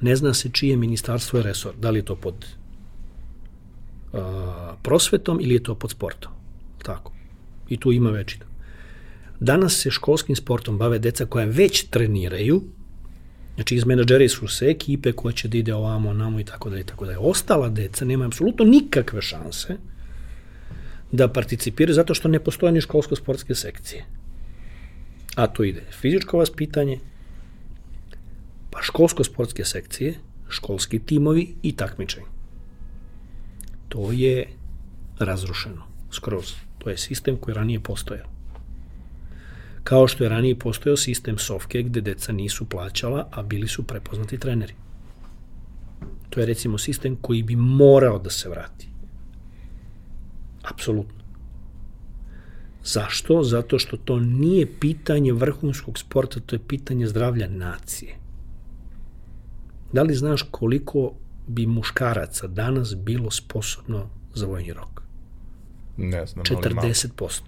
Ne zna se čije ministarstvo je resor. Da li je to pod uh, prosvetom ili je to pod sportom. Tako. I tu ima večito. Danas se školskim sportom bave deca koja već treniraju, Znači, izmenadžeri su se ekipe koja će da ide ovamo, namo i tako da i tako da Ostala deca nema apsolutno nikakve šanse da participiraju zato što ne postoje ni školsko-sportske sekcije. A to ide fizičko vaspitanje, pa školsko-sportske sekcije, školski timovi i takmičenje. To je razrušeno, skroz. To je sistem koji ranije postojao kao što je ranije postojao sistem Sofke gde deca nisu plaćala, a bili su prepoznati treneri. To je recimo sistem koji bi morao da se vrati. Apsolutno. Zašto? Zato što to nije pitanje vrhunskog sporta, to je pitanje zdravlja nacije. Da li znaš koliko bi muškaraca danas bilo sposobno za vojni rok? Ne znam, 40%.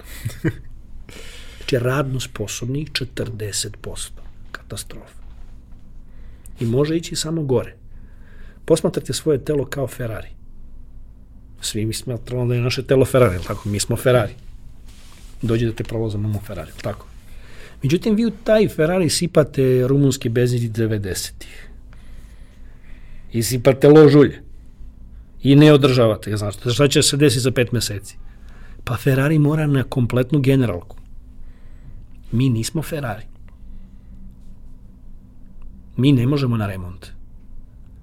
Znači, radno sposobnih 40%. Katastrofa. I može ići samo gore. Posmatrate svoje telo kao Ferrari. Svi mi smatramo da je naše telo Ferrari, tako? Mi smo Ferrari. Dođe da te provozamo u Ferrari, tako? Međutim, vi u taj Ferrari sipate rumunski benzin 90-ih. I sipate ložulje. I ne održavate. Znaš, šta će se desiti za pet meseci? Pa Ferrari mora na kompletnu generalku. Mi nismo Ferrari. Mi ne možemo na remont.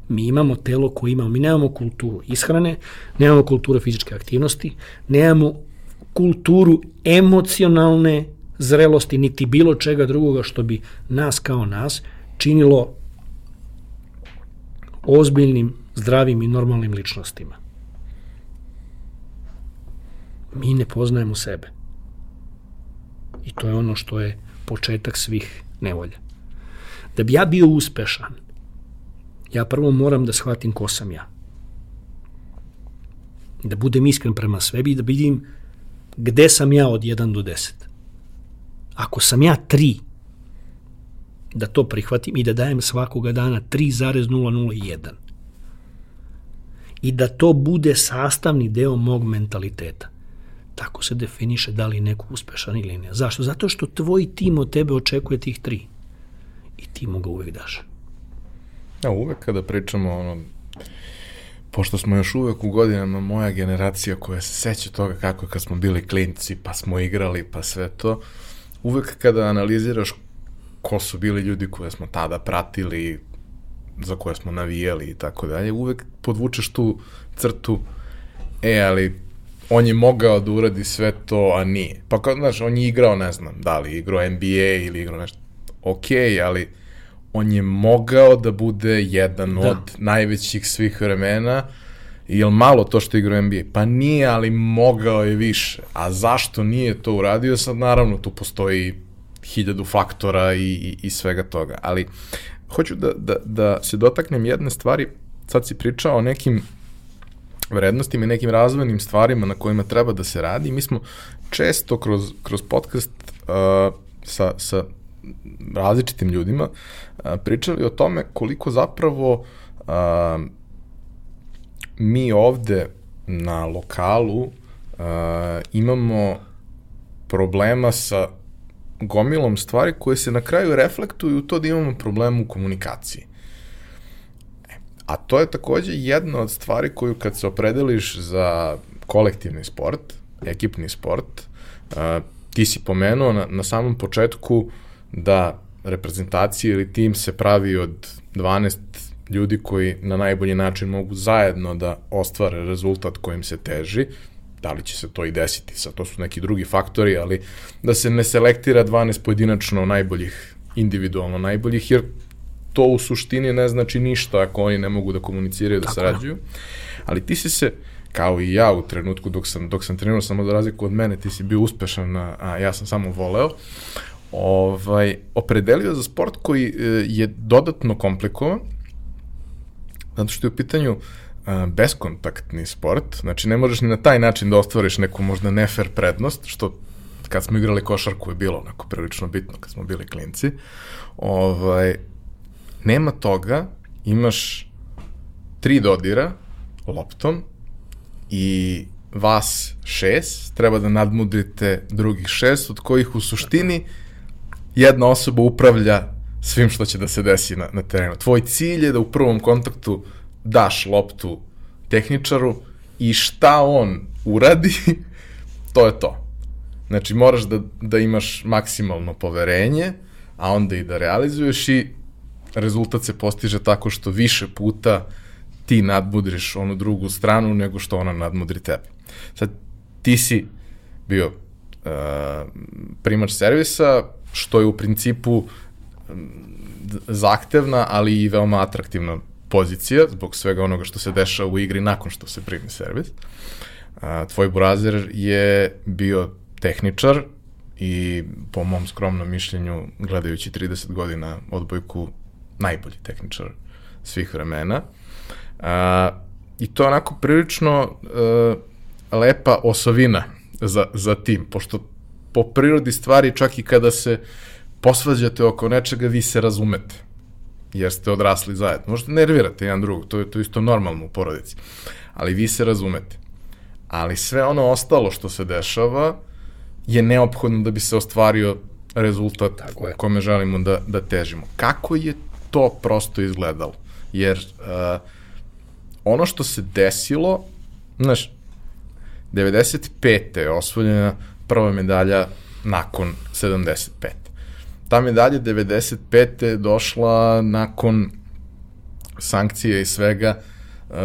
Mi imamo telo koje imamo. Mi nemamo kulturu ishrane, nemamo kulturu fizičke aktivnosti, nemamo kulturu emocionalne zrelosti, niti bilo čega drugoga što bi nas kao nas činilo ozbiljnim, zdravim i normalnim ličnostima. Mi ne poznajemo sebe. I to je ono što je početak svih nevolja. Da bi ja bio uspešan, ja prvo moram da shvatim ko sam ja. Da budem iskren prema svebi i da vidim gde sam ja od 1 do 10. Ako sam ja 3, da to prihvatim i da dajem svakoga dana 3,001. I da to bude sastavni deo mog mentaliteta. Tako se definiše da li je neko uspešan ili ne. Zašto? Zato što tvoj tim od tebe očekuje tih tri. I ti mu ga uvek daš. Ja, uvek kada pričamo ono, pošto smo još uvek u godinama moja generacija koja se seća toga kako kad smo bili klinci, pa smo igrali, pa sve to, uvek kada analiziraš ko su bili ljudi koje smo tada pratili, za koje smo navijali i tako dalje, uvek podvučeš tu crtu, e, ali on je mogao da uradi sve to, a nije. Pa kao, znaš, on je igrao, ne znam, da li igrao NBA ili igrao nešto, ok, ali on je mogao da bude jedan da. od najvećih svih vremena, Jel malo to što igra NBA? Pa nije, ali mogao je više. A zašto nije to uradio? Sad naravno tu postoji hiljadu faktora i, i, i svega toga. Ali hoću da, da, da se dotaknem jedne stvari. Sad si pričao o nekim vrednostima i nekim razvojnim stvarima na kojima treba da se radi. Mi smo često kroz, kroz podcast uh, sa, sa različitim ljudima uh, pričali o tome koliko zapravo uh, mi ovde na lokalu uh, imamo problema sa gomilom stvari koje se na kraju reflektuju u to da imamo problem u komunikaciji. A to je takođe jedna od stvari koju kad se opredeliš za kolektivni sport, ekipni sport, uh, ti si pomenuo na, na samom početku da reprezentacija ili tim se pravi od 12 ljudi koji na najbolji način mogu zajedno da ostvare rezultat kojim se teži, da li će se to i desiti, sad to su neki drugi faktori, ali da se ne selektira 12 pojedinačno najboljih, individualno najboljih, jer to u suštini ne znači ništa ako oni ne mogu da komuniciraju, da sarađuju. Ali ti si se, kao i ja u trenutku dok sam, dok sam trenirao samo za razliku od mene, ti si bio uspešan, a ja sam samo voleo, ovaj, opredelio za sport koji e, je dodatno komplikovan, zato što je u pitanju uh, beskontaktni sport, znači ne možeš ni na taj način da ostvariš neku možda nefer prednost, što kad smo igrali košarku je bilo onako prilično bitno kad smo bili klinci. Ovaj, nema toga, imaš tri dodira loptom i vas šest, treba da nadmudrite drugih šest, od kojih u suštini jedna osoba upravlja svim što će da se desi na, na terenu. Tvoj cilj je da u prvom kontaktu daš loptu tehničaru i šta on uradi, to je to. Znači, moraš da, da imaš maksimalno poverenje, a onda i da realizuješ i rezultat se postiže tako što više puta ti nadmudriš onu drugu stranu nego što ona nadmudri tebe. Sad, ti si bio uh, primač servisa, što je u principu zahtevna, ali i veoma atraktivna pozicija, zbog svega onoga što se dešava u igri nakon što se primi servis. A, tvoj burazer je bio tehničar i po mom skromnom mišljenju, gledajući 30 godina odbojku, najbolji tehničar svih vremena. A, I to je onako prilično a, e, lepa osovina za, za tim, pošto po prirodi stvari čak i kada se posvađate oko nečega, vi se razumete jer ste odrasli zajedno. Možete nervirate jedan drugog, to je to isto normalno u porodici. Ali vi se razumete. Ali sve ono ostalo što se dešava je neophodno da bi se ostvario rezultat Tako je. kome želimo da, da težimo. Kako je to prosto izgledalo? Jer uh, ono što se desilo, znaš, 95. je osvoljena prva medalja nakon 75 ta medalja 95. je došla nakon sankcije i svega uh,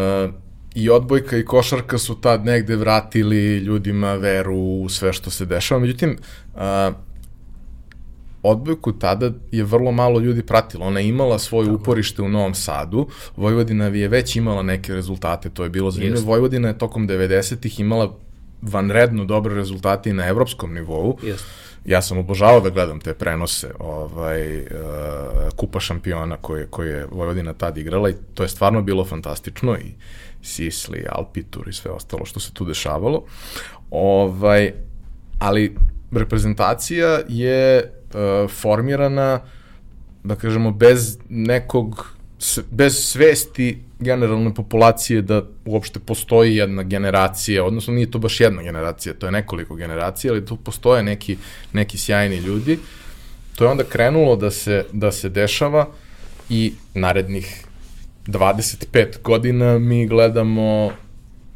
i odbojka i košarka su tad negde vratili ljudima veru u sve što se dešava. Međutim, uh, odbojku tada je vrlo malo ljudi pratilo. Ona je imala svoje Tako. uporište u Novom Sadu. Vojvodina je već imala neke rezultate, to je bilo zanimljivo. Vojvodina je tokom 90-ih imala vanredno dobre rezultate i na evropskom nivou. Jeste ja sam obožavao da gledam te prenose ovaj, uh, kupa šampiona koje, koje je Vojvodina tad igrala i to je stvarno bilo fantastično i Sisli, Alpitur i sve ostalo što se tu dešavalo. Ovaj, ali reprezentacija je uh, formirana da kažemo bez nekog bez svesti generalne populacije da uopšte postoji jedna generacija, odnosno nije to baš jedna generacija, to je nekoliko generacija, ali tu postoje neki, neki sjajni ljudi. To je onda krenulo da se, da se dešava i narednih 25 godina mi gledamo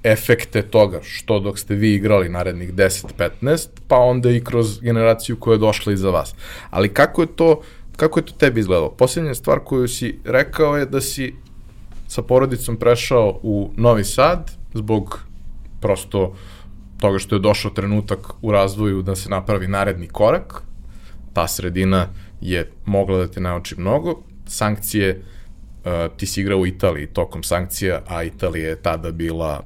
efekte toga, što dok ste vi igrali narednih 10-15, pa onda i kroz generaciju koja je došla iza vas. Ali kako je to, kako je to tebi izgledalo? Posljednja stvar koju si rekao je da si sa porodicom prešao u Novi Sad zbog prosto toga što je došao trenutak u razvoju da se napravi naredni korak, ta sredina je mogla da te nauči mnogo, sankcije, uh, ti si igrao u Italiji tokom sankcija, a Italija je tada bila,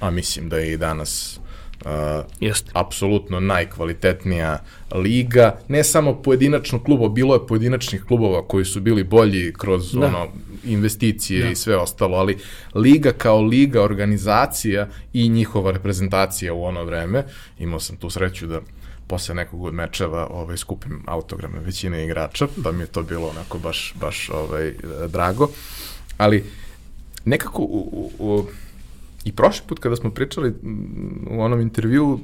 a mislim da je i danas uh, Jeste. apsolutno najkvalitetnija liga, ne samo pojedinačno kluba, bilo je pojedinačnih klubova koji su bili bolji kroz Da. ono investicije Da. i sve ostalo, ali liga kao liga, organizacija i njihova reprezentacija u ono vreme, imao sam tu sreću da posle nekog od mečeva ovaj, skupim autograme većine igrača, pa mi je to bilo onako baš, baš ovaj, drago. Ali nekako u, u, u, i prošli put kada smo pričali u onom intervju,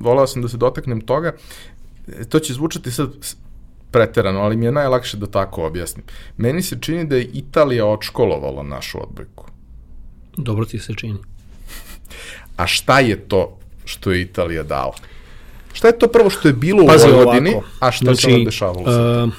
volao sam da se dotaknem toga, e, to će zvučati sad preterano, ali mi je najlakše da tako objasnim. Meni se čini da je Italija odškolovala našu odbojku. Dobro ti se čini. A šta je to što je Italija dala? Šta je to prvo što je bilo Pazi u Vojvodini, ovako. a šta se onda dešavalo? sad? uh,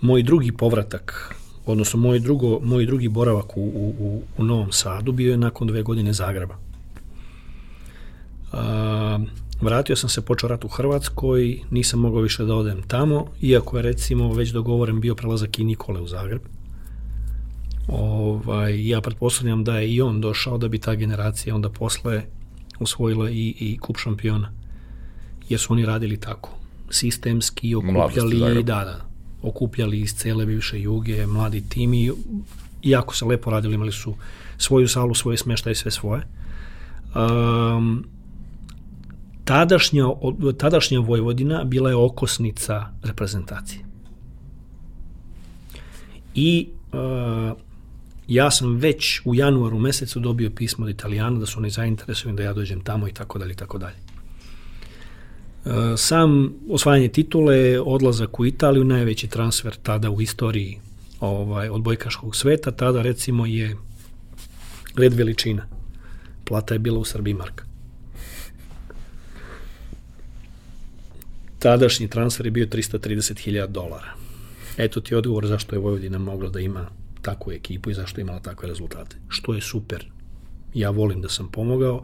moj drugi povratak, odnosno moj, drugo, moj drugi boravak u, u, u, Novom Sadu bio je nakon dve godine Zagreba. Uh, vratio sam se, počeo rat u Hrvatskoj, nisam mogao više da odem tamo, iako je recimo već dogovoren bio prelazak i Nikole u Zagreb. Ovaj, ja pretpostavljam da je i on došao da bi ta generacija onda posle osvojila i, i kup šampiona. Jer su oni radili tako. Sistemski okupljali, da, da, okupljali iz cele bivše juge, mladi tim i jako se lepo radili, imali su svoju salu, svoje smeštaje, sve svoje. Um, tadašnja, tadašnja Vojvodina bila je okosnica reprezentacije. I uh, ja sam već u januaru mesecu dobio pismo od Italijana da su oni zainteresovani da ja dođem tamo i tako dalje i tako dalje. Sam osvajanje titule, odlazak u Italiju, najveći transfer tada u istoriji ovaj, odbojkaškog sveta, tada recimo je red veličina. Plata je bila u Srbiji marka. Tadašnji transfer je bio 330.000 dolara. Eto ti odgovor zašto je Vojvodina mogla da ima takvu ekipu i zašto je imala takve rezultate. Što je super. Ja volim da sam pomogao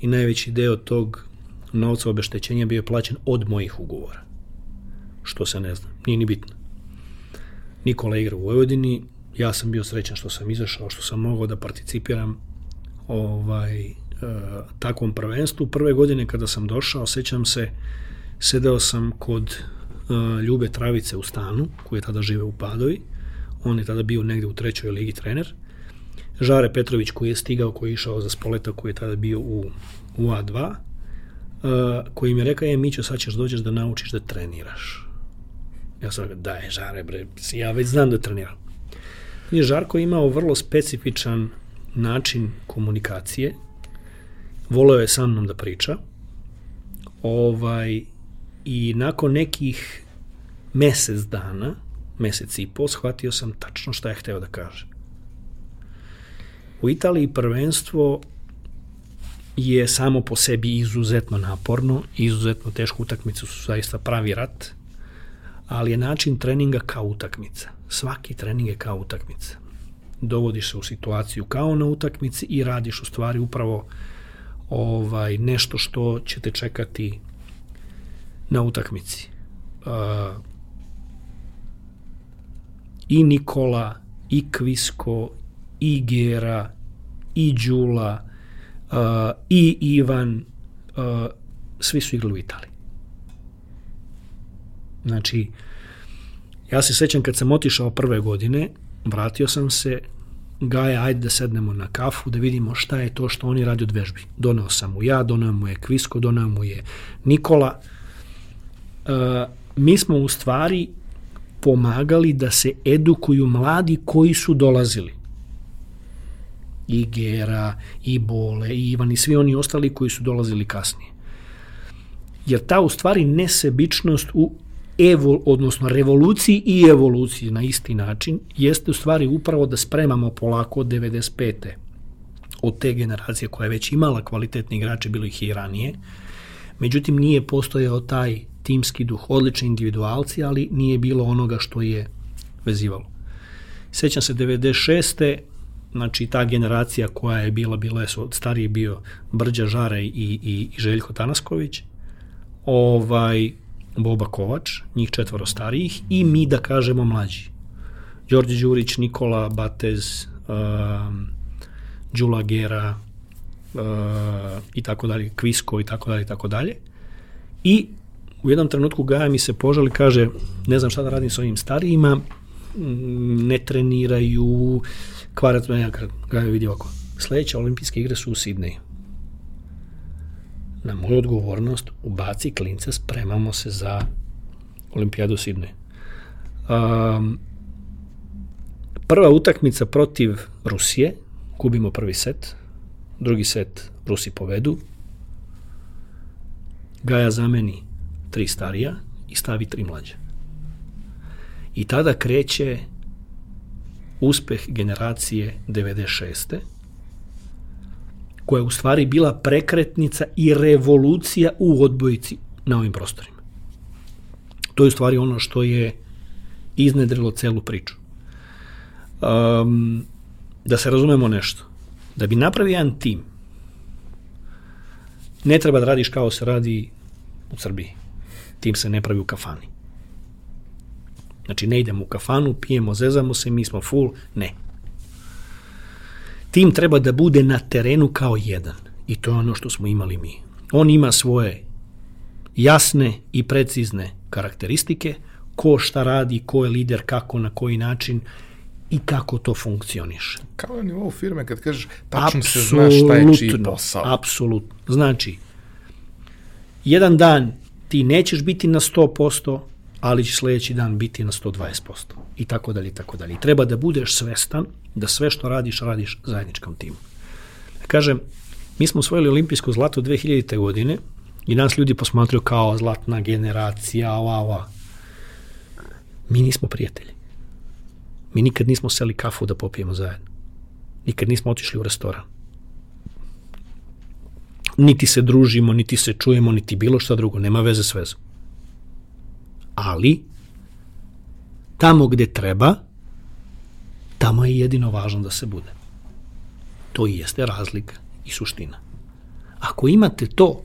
i najveći deo tog novca obeštećenja bio plaćen od mojih ugovora. Što se ne zna, nije ni bitno. Nikola igra u Vojvodini, ja sam bio srećan što sam izašao, što sam mogao da participiram ovaj, e, takvom prvenstvu. Prve godine kada sam došao, sećam se, sedeo sam kod e, Ljube Travice u stanu, koji je tada žive u Padovi. On je tada bio negde u trećoj ligi trener. Žare Petrović koji je stigao, koji je išao za Spoleta, koji je tada bio u, u A2, e, koji mi je rekao, e, Mićo, sad ćeš dođeš da naučiš da treniraš. Ja sam rekao, daj, Žare, bre, ja već znam da treniram. I Žarko je imao vrlo specifičan način komunikacije. Voleo je sa mnom da priča. Ovaj, I nakon nekih mesec dana, mesec i po, shvatio sam tačno šta je hteo da kaže. U Italiji prvenstvo je samo po sebi izuzetno naporno, izuzetno teško utakmice su zaista pravi rat, ali je način treninga kao utakmica. Svaki trening je kao utakmica. Dovodiš se u situaciju kao na utakmici i radiš u stvari upravo ovaj nešto što će te čekati na utakmici. Uh, I Nikola, i Kvisko, i Gera, i Đula, uh, i Ivan, uh, svi su igrali u Italiji. Znači, ja se sećam kad sam otišao prve godine, vratio sam se, Gaja, ajde da sednemo na kafu, da vidimo šta je to što oni radi od vežbi. Doneo sam mu ja, doneo mu je Kvisko, doneo mu je Nikola. E, mi smo u stvari pomagali da se edukuju mladi koji su dolazili. I Gera, i Bole, i Ivan, i svi oni ostali koji su dolazili kasnije. Jer ta u stvari nesebičnost u evol, odnosno revoluciji i evoluciji na isti način jeste u stvari upravo da spremamo polako od 95. od te generacije koja je već imala kvalitetni igrače, bilo ih i ranije. Međutim, nije postojao taj timski duh, odlični individualci, ali nije bilo onoga što je vezivalo. Sećam se 96. znači ta generacija koja je bila, bila je stariji bio Brđa Žare i, i, i Željko Tanasković, ovaj, Boba Kovač, njih četvoro starijih i mi da kažemo mlađi. Đorđe Đurić, Nikola Batez, um, Đula Gera uh, i tako dalje, Kvisko i tako dalje i tako dalje. I u jednom trenutku Gaja mi se požali, kaže, ne znam šta da radim s ovim starijima, ne treniraju, kvarat me, Gaja vidi ovako, sledeće olimpijske igre su u Sidneju. Na moju odgovornost ubaci klinca, spremamo se za olimpijadu u Sidneju. Um, prva utakmica protiv Rusije, gubimo prvi set, drugi set Rusi povedu, Gaja zameni tri starija i stavi tri mlađe. I tada kreće uspeh generacije 96. koja je u stvari bila prekretnica i revolucija u odbojici na ovim prostorima. To je u stvari ono što je iznedrilo celu priču. Um, da se razumemo nešto. Da bi napravio jedan tim, ne treba da radiš kao se radi u Srbiji. Tim se ne pravi u kafani. Znači, ne idemo u kafanu, pijemo, zezamo se, mi smo full. Ne. Tim treba da bude na terenu kao jedan. I to je ono što smo imali mi. On ima svoje jasne i precizne karakteristike, ko šta radi, ko je lider, kako, na koji način i kako to funkcioniše. Kao na nivou firme kad kažeš tačno se zna šta je čiji posao. Apsolutno. Znači, jedan dan ti nećeš biti na 100%, ali će sledeći dan biti na 120%. I tako dalje, i tako dalje. I treba da budeš svestan da sve što radiš, radiš zajedničkom timu. Kažem, mi smo osvojili olimpijsko zlato 2000. godine i nas ljudi posmatruju kao zlatna generacija, ova, ova. Mi nismo prijatelji. Mi nikad nismo seli kafu da popijemo zajedno. Nikad nismo otišli u restoran. Niti se družimo, niti se čujemo, niti bilo šta drugo. Nema veze s vezom. Ali, tamo gde treba, tamo je jedino važno da se bude. To i jeste razlika i suština. Ako imate to,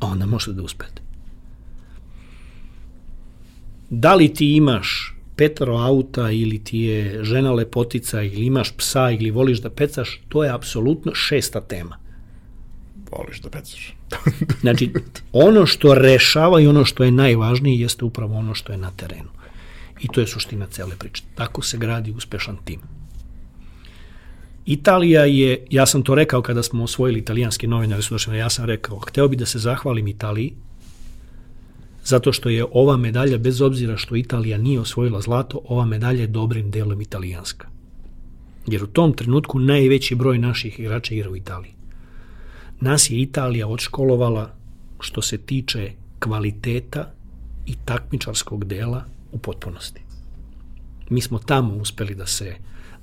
onda možete da uspete. Da li ti imaš petaro auta ili ti je žena lepotica ili imaš psa ili voliš da pecaš, to je apsolutno šesta tema. Voliš da pecaš. znači, ono što rešava i ono što je najvažnije jeste upravo ono što je na terenu. I to je suština cele priče. Tako se gradi uspešan tim. Italija je, ja sam to rekao kada smo osvojili italijanski novinari su došli, ja sam rekao, hteo bi da se zahvalim Italiji zato što je ova medalja, bez obzira što Italija nije osvojila zlato, ova medalja je dobrim delom italijanska. Jer u tom trenutku najveći broj naših igrača igra u Italiji. Nas je Italija odškolovala što se tiče kvaliteta i takmičarskog dela u potpunosti. Mi smo tamo uspeli da se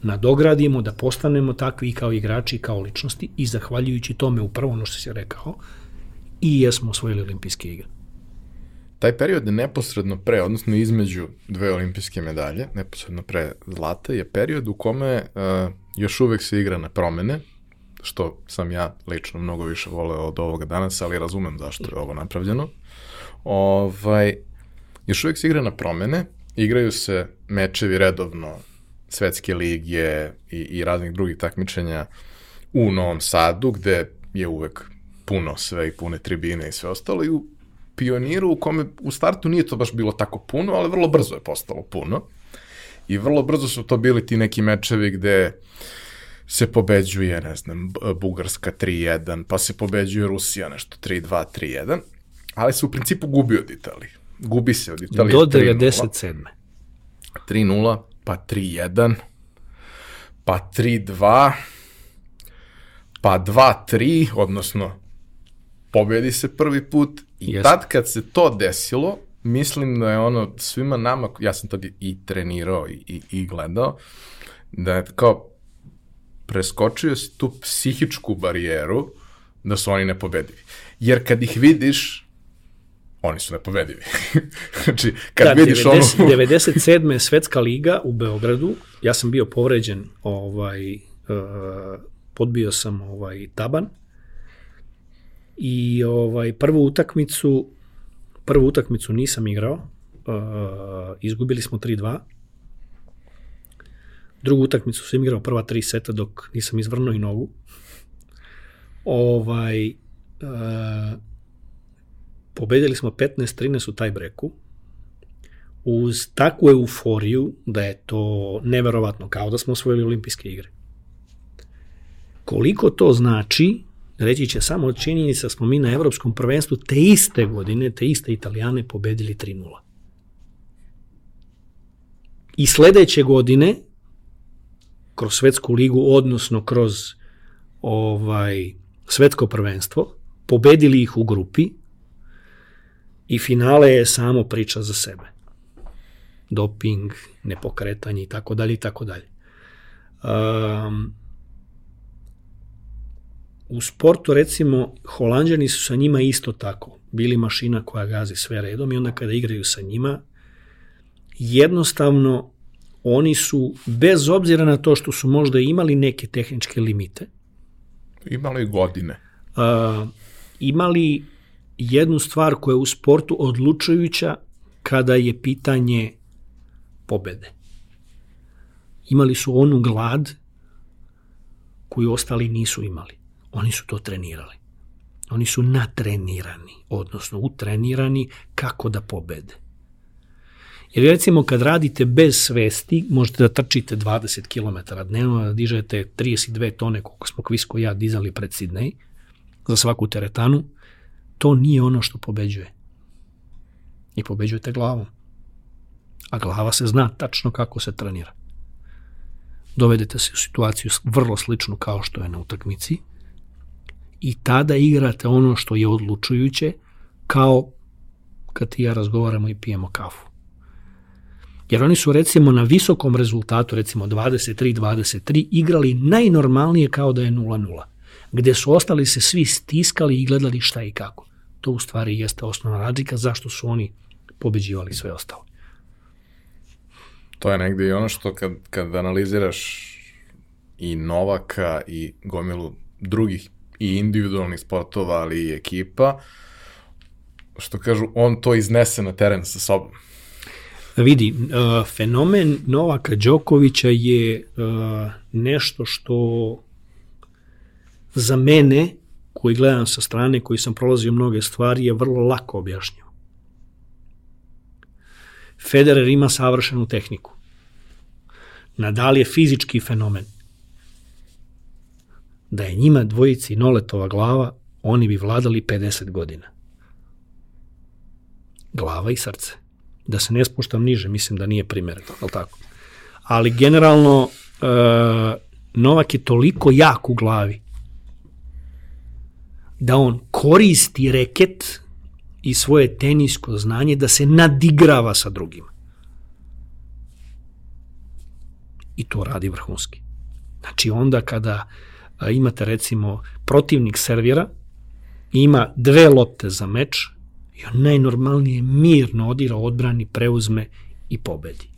nadogradimo, da postanemo takvi kao igrači i kao ličnosti i zahvaljujući tome upravo ono što si rekao i jesmo osvojili olimpijske igre. Taj period neposredno pre, odnosno između dve olimpijske medalje, neposredno pre zlata, je period u kome uh, još uvek se igra na promene, što sam ja lično mnogo više voleo od ovoga danas, ali razumem zašto je ovo napravljeno. Ovaj, još uvek se igra na promene, igraju se mečevi redovno svetske lige i, i raznih drugih takmičenja u Novom Sadu, gde je uvek puno sve i pune tribine i sve ostalo i u pioniru u kome u startu nije to baš bilo tako puno, ali vrlo brzo je postalo puno. I vrlo brzo su to bili ti neki mečevi gde se pobeđuje, ne znam, Bugarska 3-1, pa se pobeđuje Rusija nešto 3-2, 3-1, ali se u principu gubi od Italije. Gubi se od Italije Do 97. 3-0, pa 3-1, pa 3-2, pa 2-3, odnosno pobedi se prvi put i Jest. tad kad se to desilo, mislim da je ono svima nama, ja sam tad i trenirao i, i, i gledao, da je kao preskočio si tu psihičku barijeru da su oni nepobedivi. Jer kad ih vidiš, oni su nepobedivi. znači, kad da, vidiš 90, ono... 97. svetska liga u Beogradu, ja sam bio povređen, ovaj, uh, podbio sam ovaj taban i ovaj prvu utakmicu prvu utakmicu nisam igrao, uh, izgubili smo 3-2. Drugu utakmicu sam igrao prva tri seta dok nisam izvrnuo i nogu. Ovaj, uh, pobedili smo 15-13 u taj breku uz takvu euforiju da je to neverovatno, kao da smo osvojili olimpijske igre. Koliko to znači, reći će samo činjenica smo mi na evropskom prvenstvu te iste godine, te iste italijane pobedili 3-0. I sledeće godine, kroz svetsku ligu, odnosno kroz ovaj svetsko prvenstvo, pobedili ih u grupi i finale je samo priča za sebe. Doping, nepokretanje i tako dalje i tako dalje. Um, u sportu recimo Holandjani su sa njima isto tako bili mašina koja gazi sve redom i onda kada igraju sa njima jednostavno oni su bez obzira na to što su možda imali neke tehničke limite imali godine uh, imali jednu stvar koja je u sportu odlučujuća kada je pitanje pobede. Imali su onu glad koju ostali nisu imali. Oni su to trenirali. Oni su natrenirani, odnosno utrenirani kako da pobede. Jer recimo kad radite bez svesti, možete da trčite 20 km dnevno, da dižete 32 tone koliko smo Kvisko ja dizali pred Sidney za svaku teretanu, to nije ono što pobeđuje. I pobeđujete glavom. A glava se zna tačno kako se trenira. Dovedete se u situaciju vrlo sličnu kao što je na utakmici i tada igrate ono što je odlučujuće kao kad ti ja razgovaramo i pijemo kafu. Jer oni su recimo na visokom rezultatu, recimo 23-23, igrali najnormalnije kao da je 0-0, gde su ostali se svi stiskali i gledali šta i kako. To u stvari jeste osnovna razlika zašto su oni pobeđivali sve ostalo. To je negde i ono što kad, kad analiziraš i Novaka i gomilu drugih i individualnih sportova, ali i ekipa, što kažu, on to iznese na teren sa sobom. Vidi, uh, fenomen Novaka Đokovića je uh, nešto što za mene koji gledam sa strane, koji sam prolazio mnoge stvari, je vrlo lako objašnjivo. Federer ima savršenu tehniku. Nadal je fizički fenomen. Da je njima dvojici Noletova glava, oni bi vladali 50 godina. Glava i srce. Da se ne spuštam niže, mislim da nije primjereno, ali tako? Ali generalno, uh, Novak je toliko jak u glavi da on koristi reket i svoje tenisko znanje da se nadigrava sa drugima. I to radi vrhunski. Znači onda kada imate recimo protivnik servira, ima dve lopte za meč i on najnormalnije mirno odira, odbrani, preuzme i pobedi.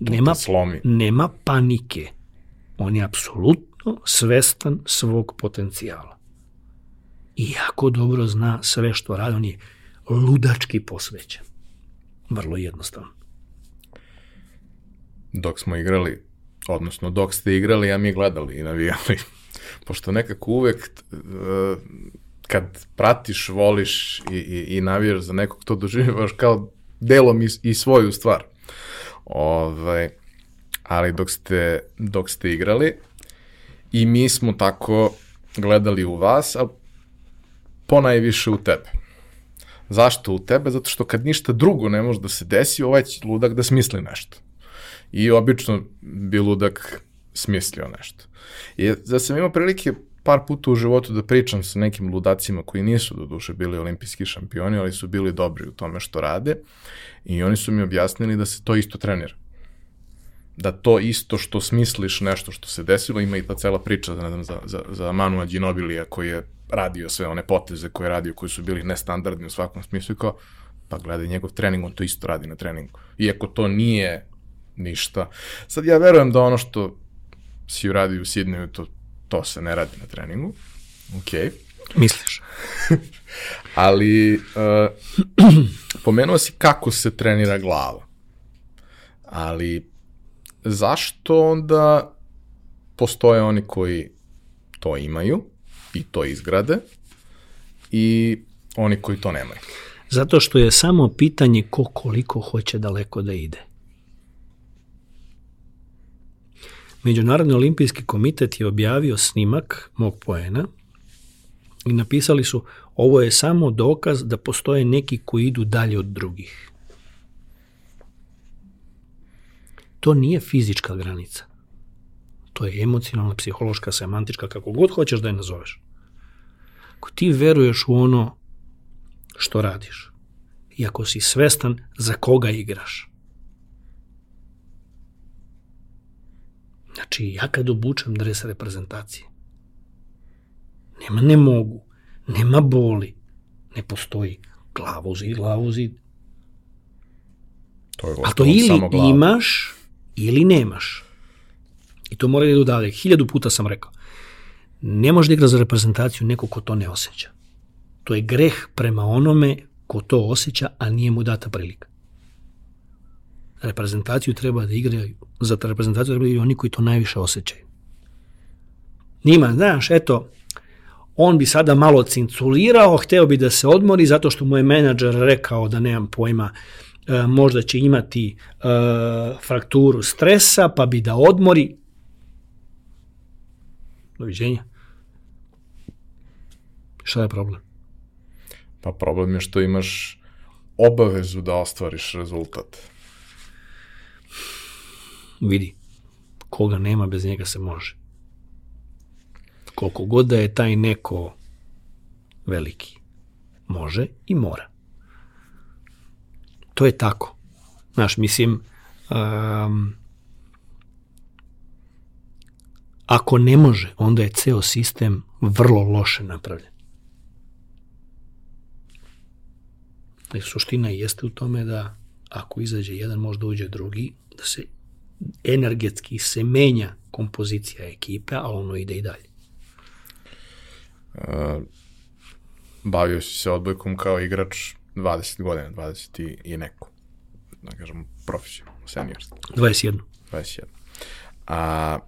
I nema, slomi. nema panike. On je apsolutno svestan svog potencijala. I jako dobro zna sve što radi, on je ludački posvećen. Vrlo jednostavno. Dok smo igrali, odnosno dok ste igrali, a mi gledali i navijali. Pošto nekako uvek uh, kad pratiš, voliš i, i, i navijaš za nekog, to doživljaš kao delom i, i svoju stvar. Ove, ovaj, ali dok ste, dok ste igrali, I mi smo tako gledali u vas, a ponajviše u tebe. Zašto u tebe? Zato što kad ništa drugo ne može da se desi, ovaj će ludak da smisli nešto. I obično bi ludak smislio nešto. I da sam imao prilike par puta u životu da pričam sa nekim ludacima koji nisu do duše bili olimpijski šampioni, ali su bili dobri u tome što rade i oni su mi objasnili da se to isto trenira da to isto što smisliš nešto što se desilo, ima i ta cela priča ne znam, za, za, za Manua Ginobilija koji je radio sve one poteze koje je radio, koji su bili nestandardni u svakom smislu i kao, pa gledaj njegov trening, on to isto radi na treningu. Iako to nije ništa. Sad ja verujem da ono što si uradio u Sidneju, to, to se ne radi na treningu. Okay. Misliš? Ali uh, pomenuo si kako se trenira glava. Ali zašto onda postoje oni koji to imaju i to izgrade i oni koji to nemaju? Zato što je samo pitanje ko koliko hoće daleko da ide. Međunarodni olimpijski komitet je objavio snimak mog poena i napisali su ovo je samo dokaz da postoje neki koji idu dalje od drugih. To nije fizička granica. To je emocionalna, psihološka, semantička, kako god hoćeš da je nazoveš. Ako ti veruješ u ono što radiš i ako si svestan za koga igraš. Znači, ja kad obučem dres reprezentacije, nema ne mogu, nema boli, ne postoji glava u zid, glava u zid. To je A to ili imaš ili nemaš. I to mora da idu dalje. Hiljadu puta sam rekao. Ne može da igra za reprezentaciju neko ko to ne osjeća. To je greh prema onome ko to osjeća, a nije mu data prilika. Reprezentaciju treba da igraju, za reprezentaciju treba da igraju oni koji to najviše osjećaju. Nima, znaš, eto, on bi sada malo cinculirao, hteo bi da se odmori zato što mu je menadžer rekao da nemam pojma, e, možda će imati e, frakturu stresa, pa bi da odmori. Doviđenja. Šta je problem? Pa problem je što imaš obavezu da ostvariš rezultat. Vidi, koga nema, bez njega se može. Koliko god da je taj neko veliki, može i mora. To je tako. Znaš, mislim, um, ako ne može, onda je ceo sistem vrlo loše napravljen. I suština jeste u tome da ako izađe jedan, možda uđe drugi, da se energetski se menja kompozicija ekipe, a ono ide i dalje. Uh, bavio si se odbojkom kao igrač 20 godina, 20 i, i neko. Da kažem, profesionalno, seniorski. 21. 21. A,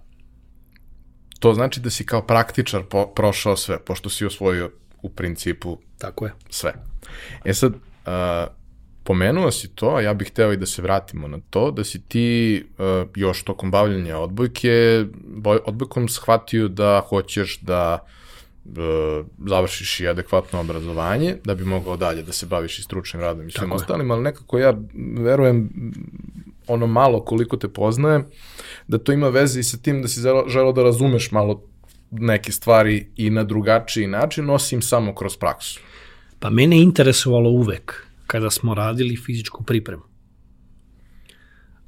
to znači da si kao praktičar po, prošao sve, pošto si osvojio u principu Tako je. sve. E sad, uh, pomenuo si to, a ja bih hteo i da se vratimo na to, da si ti uh, još tokom bavljanja odbojke, boj, odbojkom shvatio da hoćeš da uh, završiš i adekvatno obrazovanje, da bi mogao dalje da se baviš i stručnim radom i svim Tako ostalim, ali nekako ja verujem ono malo koliko te poznajem, da to ima veze i sa tim da si želeo da razumeš malo neke stvari i na drugačiji način, osim samo kroz praksu. Pa mene je interesovalo uvek kada smo radili fizičku pripremu.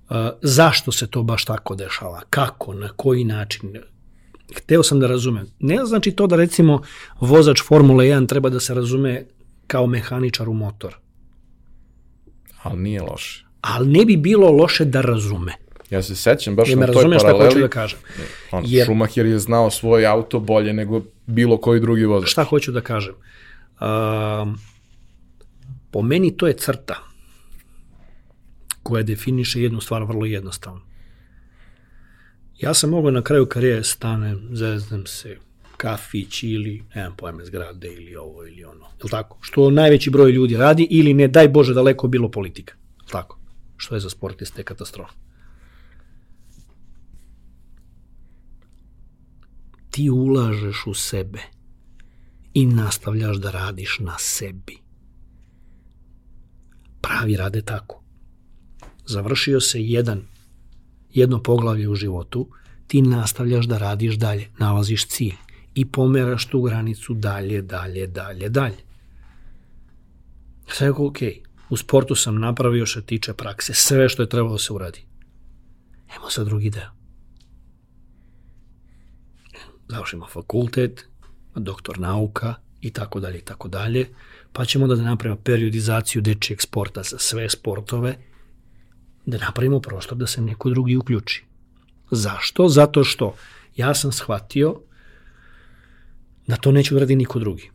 Uh, zašto se to baš tako dešava? Kako? Na koji način? Hteo sam da razumem. Ne znači to da recimo vozač Formule 1 treba da se razume kao mehaničar u motor. Ali nije loše. Ali ne bi bilo loše da razume. Ja se sećam baš na toj paraleli. šta hoću da kažem. On, Jer, Schumacher je znao svoj auto bolje nego bilo koji drugi vozač. Šta hoću da kažem? Um, Po meni to je crta koja definiše jednu stvar vrlo jednostavno. Ja sam mogao na kraju karijere stanem, zeznem se, kafić ili, nemam pojme, zgrade ili ovo ili ono. Je tako? Što najveći broj ljudi radi ili ne, daj Bože, daleko bilo politika. Je tako? Što je za sportiste katastrofa. Ti ulažeš u sebe i nastavljaš da radiš na sebi pravi rade tako. Završio se jedan, jedno poglavlje u životu, ti nastavljaš da radiš dalje, nalaziš cilj i pomeraš tu granicu dalje, dalje, dalje, dalje. Sve je ok. U sportu sam napravio što tiče prakse, sve što je trebalo da se uradi. Emo sad drugi deo. Završimo fakultet, doktor nauka i tako dalje i tako dalje, pa ćemo da napravimo periodizaciju dečijeg sporta za sve sportove, da napravimo prostor da se neko drugi uključi. Zašto? Zato što ja sam shvatio da to neće uradi niko drugi.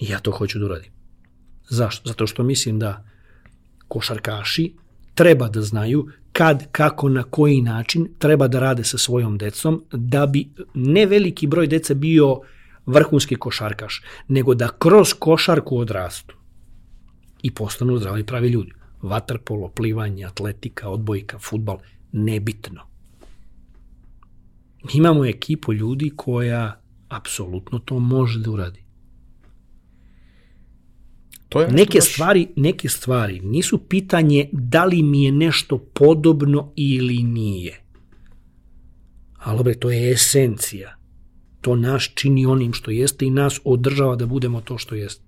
I ja to hoću da uradim. Zašto? Zato što mislim da košarkaši treba da znaju kad, kako, na koji način treba da rade sa svojom decom da bi ne veliki broj dece bio vrhunski košarkaš, nego da kroz košarku odrastu i postanu zdravi pravi ljudi. Vaterpolo, plivanje, atletika, odbojka, futbal, nebitno. Mi imamo ekipu ljudi koja apsolutno to može da uradi. To je Neke baš- stvari, neke stvari nisu pitanje da li mi je nešto podobno ili nije. Ali bre, to je esencija. To nas čini onim što jeste i nas održava da budemo to što jeste.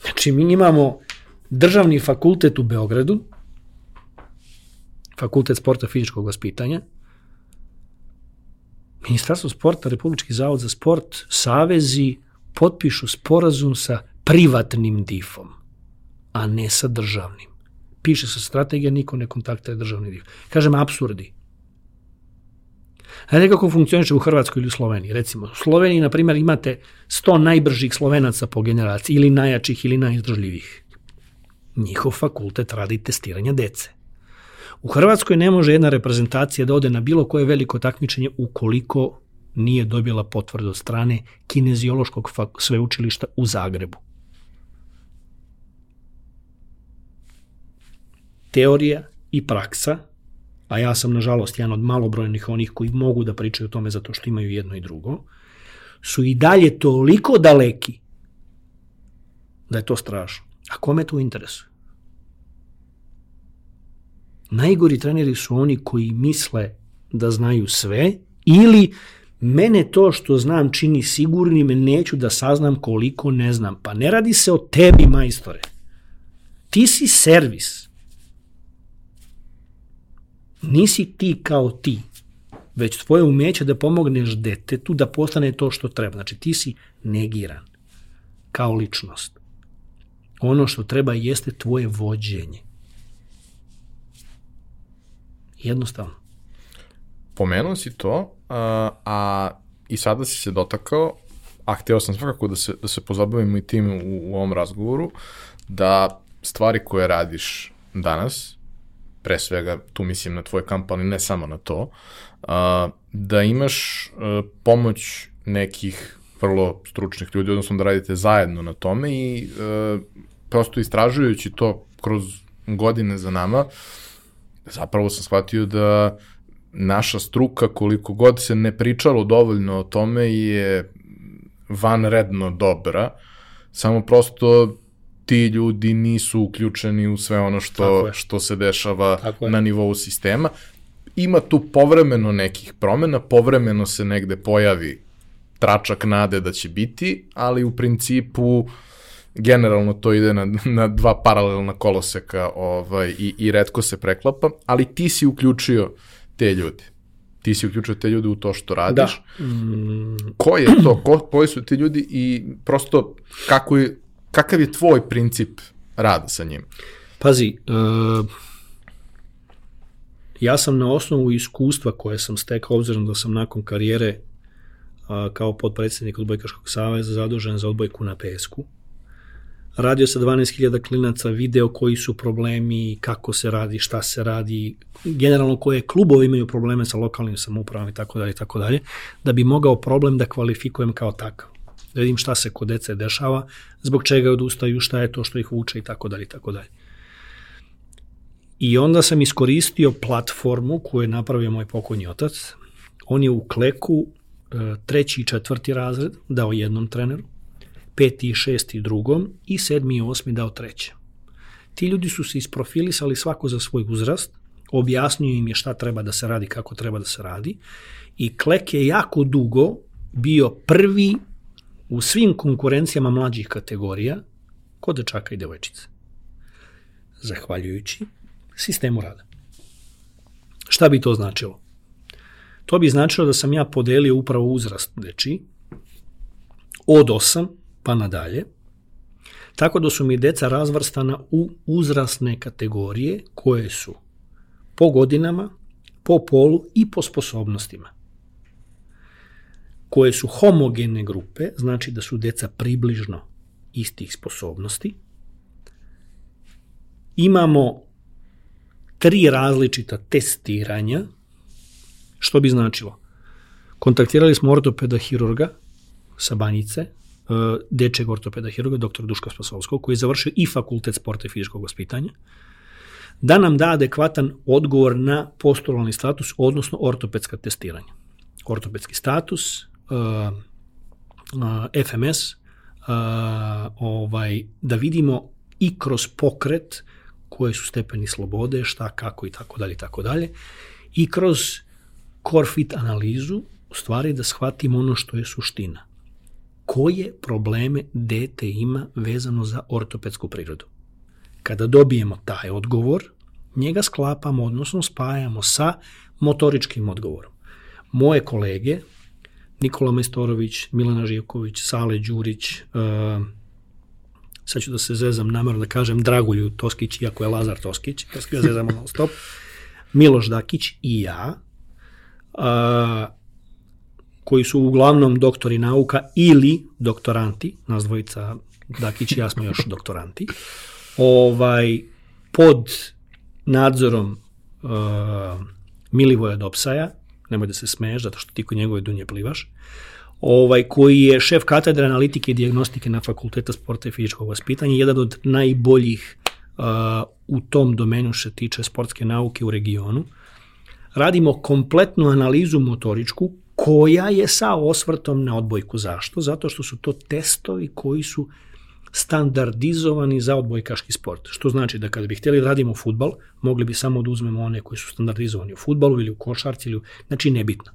Znači, mi imamo državni fakultet u Beogradu, fakultet sporta fizičkog vaspitanja, Ministarstvo sporta, Republički zavod za sport, savezi potpišu sporazum sa privatnim difom, a ne sa državnim. Piše se strategija, niko ne kontaktuje državni dif. Kažem, absurdi. Hajde kako funkcioniše u Hrvatskoj ili u Sloveniji. Recimo, u Sloveniji, na primjer, imate 100 najbržih slovenaca po generaciji, ili najjačih ili najizdržljivih. Njihov fakultet radi testiranja dece. U Hrvatskoj ne može jedna reprezentacija da ode na bilo koje veliko takmičenje ukoliko nije dobila potvrdu od strane kineziološkog sveučilišta u Zagrebu. Teorija i praksa, a ja sam nažalost jedan od malobrojnih onih koji mogu da pričaju o tome zato što imaju jedno i drugo, su i dalje toliko daleki da je to strašno. A kome to interesuje? Najgori treneri su oni koji misle da znaju sve ili mene to što znam čini sigurnim, neću da saznam koliko ne znam. Pa ne radi se o tebi, majstore. Ti si servis. Nisi ti kao ti, već tvoje umeće da pomogneš detetu da postane to što treba. Znači ti si negiran kao ličnost. Ono što treba jeste tvoje vođenje. Jednostavno. Pomenuo si to, a, a i sada si se dotakao, a hteo sam svakako da se, da se pozabavimo i tim u, u ovom razgovoru, da stvari koje radiš danas, pre svega tu mislim na tvoj kamp, ali ne samo na to, a, da imaš a, pomoć nekih vrlo stručnih ljudi, odnosno da radite zajedno na tome i a, prosto istražujući to kroz godine za nama, zapravo sam shvatio da naša struka, koliko god se ne pričalo dovoljno o tome, je vanredno dobra, samo prosto ti ljudi nisu uključeni u sve ono što, što se dešava na nivou sistema. Ima tu povremeno nekih promena, povremeno se negde pojavi tračak nade da će biti, ali u principu generalno to ide na, na dva paralelna koloseka ovaj, i, i redko se preklapa, ali ti si uključio te ljude. Ti si uključio te ljude u to što radiš. Da. Mm, Ko je to? Ko, koji su ti ljudi i prosto kako je, kakav je tvoj princip rada sa njim? Pazi, uh, ja sam na osnovu iskustva koje sam stekao, obzirom da sam nakon karijere uh, kao podpredsednik Odbojkaškog saveza zadužen za odbojku na pesku, radio sa 12.000 klinaca, video koji su problemi, kako se radi, šta se radi, generalno koje klubove imaju probleme sa lokalnim samoupravama i tako dalje i tako dalje, da bi mogao problem da kvalifikujem kao takav. Da vidim šta se kod dece dešava, zbog čega odustaju, šta je to što ih vuče i tako dalje i tako dalje. I onda sam iskoristio platformu koju je napravio moj pokojni otac. On je u kleku e, treći i četvrti razred dao jednom treneru, peti i šesti drugom i sedmi i osmi dao trećem. Ti ljudi su se isprofilisali svako za svoj uzrast, objasnio im je šta treba da se radi, kako treba da se radi i Klek je jako dugo bio prvi u svim konkurencijama mlađih kategorija kod dečaka i devojčice. zahvaljujući sistemu rada. Šta bi to značilo? To bi značilo da sam ja podelio upravo uzrast deči od 8 pa nadalje, tako da su mi deca razvrstana u uzrasne kategorije koje su po godinama, po polu i po sposobnostima. Koje su homogene grupe, znači da su deca približno istih sposobnosti. Imamo tri različita testiranja, što bi značilo. Kontaktirali smo ortopeda hirurga sa Banjice, e, dečeg ortopeda hirurga, dr. Duška Spasovskog, koji je završio i fakultet sporta i fizičkog vaspitanja, da nam da adekvatan odgovor na postulalni status, odnosno ortopedska testiranja. Ortopedski status, FMS, uh, ovaj, da vidimo i kroz pokret koje su stepeni slobode, šta, kako i tako dalje i tako dalje. I kroz core fit analizu, u stvari da shvatimo ono što je suština. Koje probleme dete ima vezano za ortopedsku prirodu? Kada dobijemo taj odgovor, njega sklapamo, odnosno spajamo sa motoričkim odgovorom. Moje kolege, Nikola Majstorović, Milana Živković, Sale Đurić, uh, sad ću da se zezam namjerno da kažem Dragulju Toskić, iako je Lazar Toskić, da se ga zezamo non stop, Miloš Dakić i ja, a, koji su uglavnom doktori nauka ili doktoranti, nas dvojica Dakić i ja smo još doktoranti, ovaj, pod nadzorom uh, Milivoja Dopsaja, nemoj da se smeješ, zato što ti kod njegove dunje plivaš, ovaj, koji je šef katedre analitike i diagnostike na Fakulteta sporta i fizičkog vaspitanja, jedan od najboljih uh, u tom domenu što tiče sportske nauke u regionu. Radimo kompletnu analizu motoričku koja je sa osvrtom na odbojku. Zašto? Zato što su to testovi koji su standardizovani za odbojkaški sport. Što znači da kada bi htjeli da radimo futbal, mogli bi samo da uzmemo one koji su standardizovani u futbalu ili u košarci, ili u, znači nebitno.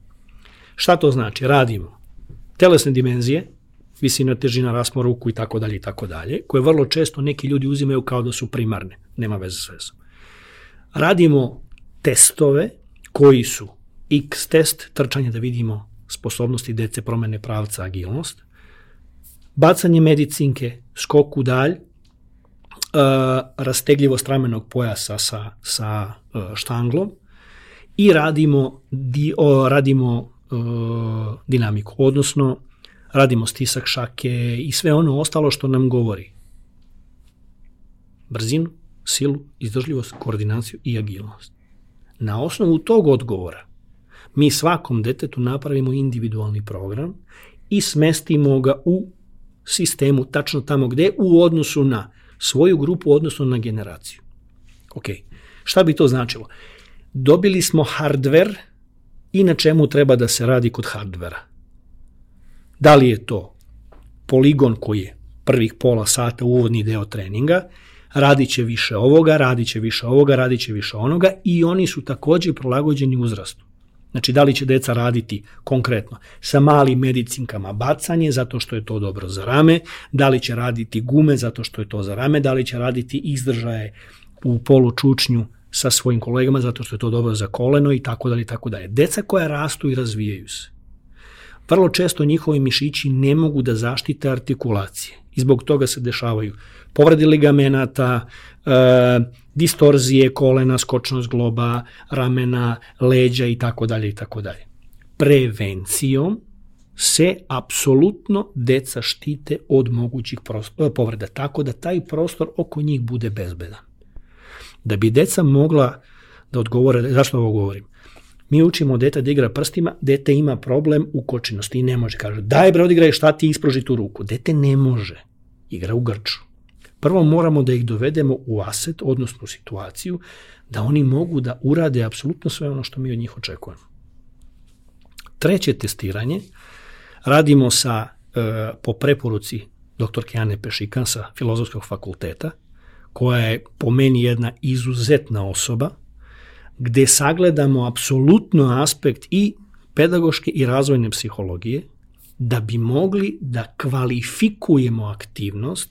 Šta to znači? Radimo telesne dimenzije, visina, težina, raspon ruku i tako dalje i tako dalje, koje vrlo često neki ljudi uzimaju kao da su primarne, nema veze s vezom. Radimo testove koji su X test, trčanje da vidimo sposobnosti dece promene pravca, agilnost, bacanje medicinke, skok u dalj, uh, rastegljivost ramenog pojasa sa, sa uh, štanglom i radimo, di, o, radimo uh, dinamiku, odnosno radimo stisak šake i sve ono ostalo što nam govori. Brzinu, silu, izdržljivost, koordinaciju i agilnost. Na osnovu tog odgovora mi svakom detetu napravimo individualni program i smestimo ga u sistemu tačno tamo gde u odnosu na svoju grupu, odnosno na generaciju. Ok, šta bi to značilo? Dobili smo hardware i na čemu treba da se radi kod hardvera. Da li je to poligon koji je prvih pola sata uvodni deo treninga, radit će više ovoga, radit će više ovoga, radit će više onoga i oni su takođe prilagođeni uzrastu. Znači, da li će deca raditi konkretno sa malim medicinkama bacanje, zato što je to dobro za rame, da li će raditi gume, zato što je to za rame, da li će raditi izdržaje u polu čučnju sa svojim kolegama zato što je to dobro za koleno i tako dalje i tako dalje. Deca koja rastu i razvijaju se. Vrlo često njihovi mišići ne mogu da zaštite artikulacije i zbog toga se dešavaju povredi ligamenata, e, distorzije kolena, skočnost globa, ramena, leđa i tako dalje i tako dalje. Prevencijom se apsolutno deca štite od mogućih povreda, tako da taj prostor oko njih bude bezbedan. Da bi deca mogla da odgovore, zašto ovo govorim? Mi učimo dete da igra prstima, dete ima problem u kočinosti i ne može. Kaže, daj bre, odigraj šta ti ispruži tu ruku. Dete ne može. Igra u grču. Prvo moramo da ih dovedemo u aset, odnosno u situaciju, da oni mogu da urade apsolutno sve ono što mi od njih očekujemo. Treće testiranje radimo sa, e, po preporuci dr. Ane Pešikan sa Filozofskog fakulteta, koja je po meni jedna izuzetna osoba, gde sagledamo apsolutno aspekt i pedagoške i razvojne psihologije, da bi mogli da kvalifikujemo aktivnost,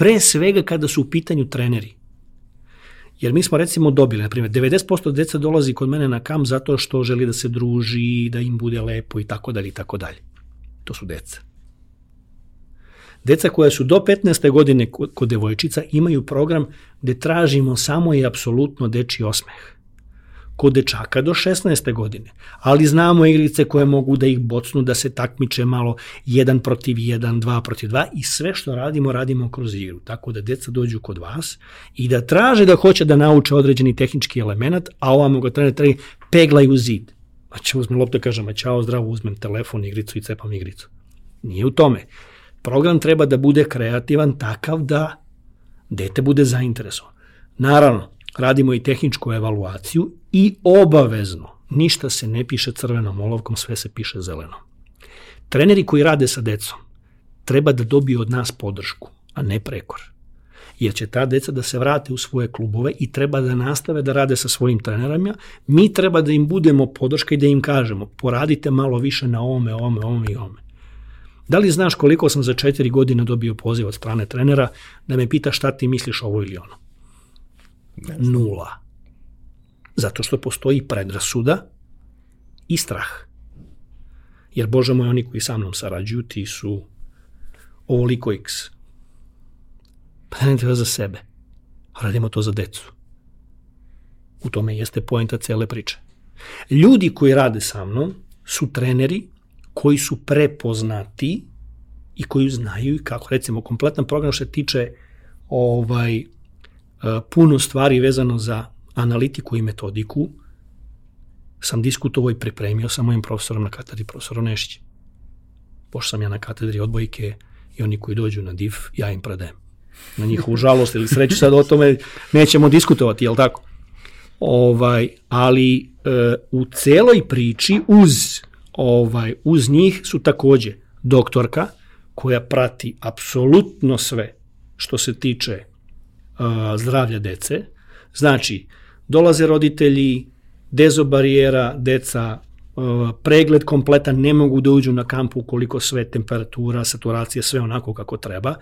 pre svega kada su u pitanju treneri. Jer mi smo recimo dobili, na primjer, 90% deca dolazi kod mene na kam zato što želi da se druži, da im bude lepo i tako dalje i tako dalje. To su deca. Deca koja su do 15. godine kod, devojčica imaju program gde tražimo samo i apsolutno deči osmeh kod dečaka do 16. godine. Ali znamo igrice koje mogu da ih bocnu, da se takmiče malo 1 protiv 1, 2 protiv 2 i sve što radimo, radimo kroz igru. Tako da deca dođu kod vas i da traže da hoće da nauče određeni tehnički element, a ovamo ga trener trener peglaju zid. Će uzmem loptu kažem, a čao, zdravo, uzmem telefon, igricu i cepam igricu. Nije u tome. Program treba da bude kreativan takav da dete bude zainteresovan. Naravno, radimo i tehničku evaluaciju i obavezno, ništa se ne piše crvenom olovkom, sve se piše zelenom. Treneri koji rade sa decom treba da dobiju od nas podršku, a ne prekor. Jer će ta deca da se vrate u svoje klubove i treba da nastave da rade sa svojim trenerama. Mi treba da im budemo podrška i da im kažemo poradite malo više na ovome, ovome, ovome i ovome. Da li znaš koliko sam za četiri godine dobio poziv od strane trenera da me pita šta ti misliš ovo ili ono? Nula. Zato što postoji predrasuda i strah. Jer, Bože moj, oni koji sa mnom sarađuju, ti su ovoliko x. Pa ne treba za sebe. Radimo to za decu. U tome jeste poenta cele priče. Ljudi koji rade sa mnom su treneri koji su prepoznati i koji znaju kako, recimo, kompletan program što se tiče ovaj, puno stvari vezano za analitiku i metodiku sam diskutovao i pripremio sa mojim profesorom na katedri, profesorom Nešić. Pošto sam ja na katedri odbojke i oni koji dođu na DIF, ja im predajem. Na njihovu žalost ili sreću sad o tome nećemo diskutovati, jel tako? Ovaj, ali e, u celoj priči uz ovaj uz njih su takođe doktorka koja prati apsolutno sve što se tiče zdravlja dece. Znači, dolaze roditelji, dezobarijera, deca, pregled kompletan, ne mogu da uđu na kampu ukoliko sve temperatura, saturacija, sve onako kako treba.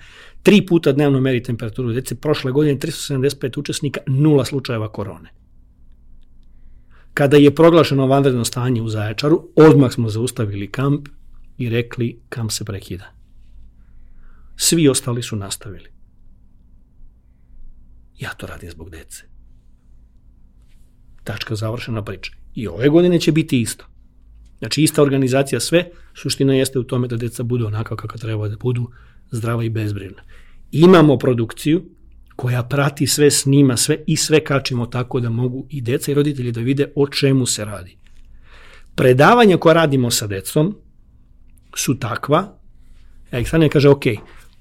Tri puta dnevno meri temperaturu dece. Prošle godine 375 učesnika, nula slučajeva korone. Kada je proglašeno vanredno stanje u Zaječaru, odmah smo zaustavili kamp i rekli kamp se prekida. Svi ostali su nastavili. Ja to radim zbog dece. Tačka završena priča. I ove godine će biti isto. Znači, ista organizacija sve, suština jeste u tome da deca budu onako kako treba da budu, zdrava i bezbrirna. Imamo produkciju koja prati sve, snima sve i sve kačimo tako da mogu i deca i roditelji da vide o čemu se radi. Predavanja koja radimo sa decom su takva, Aleksandar kaže, ok,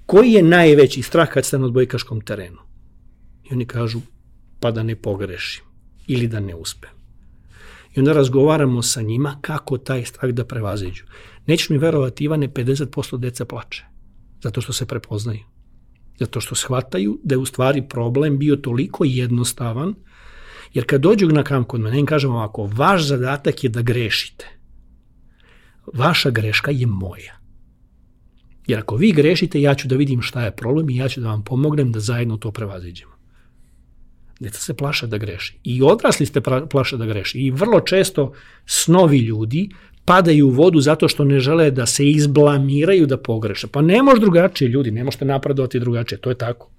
koji je najveći strah kad ste na odbojkaškom terenu? I oni kažu, pa da ne pogrešim ili da ne uspem. I onda razgovaramo sa njima kako taj strah da prevaziđu. Nećeš mi verovati, Ivane, 50% deca plače. Zato što se prepoznaju. Zato što shvataju da je u stvari problem bio toliko jednostavan, jer kad dođu na kamp kod mene, im kažem ovako, vaš zadatak je da grešite. Vaša greška je moja. Jer ako vi grešite, ja ću da vidim šta je problem i ja ću da vam pomognem da zajedno to prevaziđemo. Deca se plaša da greši. I odrasli ste plaše da greši. I vrlo često snovi ljudi padaju u vodu zato što ne žele da se izblamiraju da pogreše. Pa ne može drugačije ljudi, ne možete napredovati drugačije, to je tako.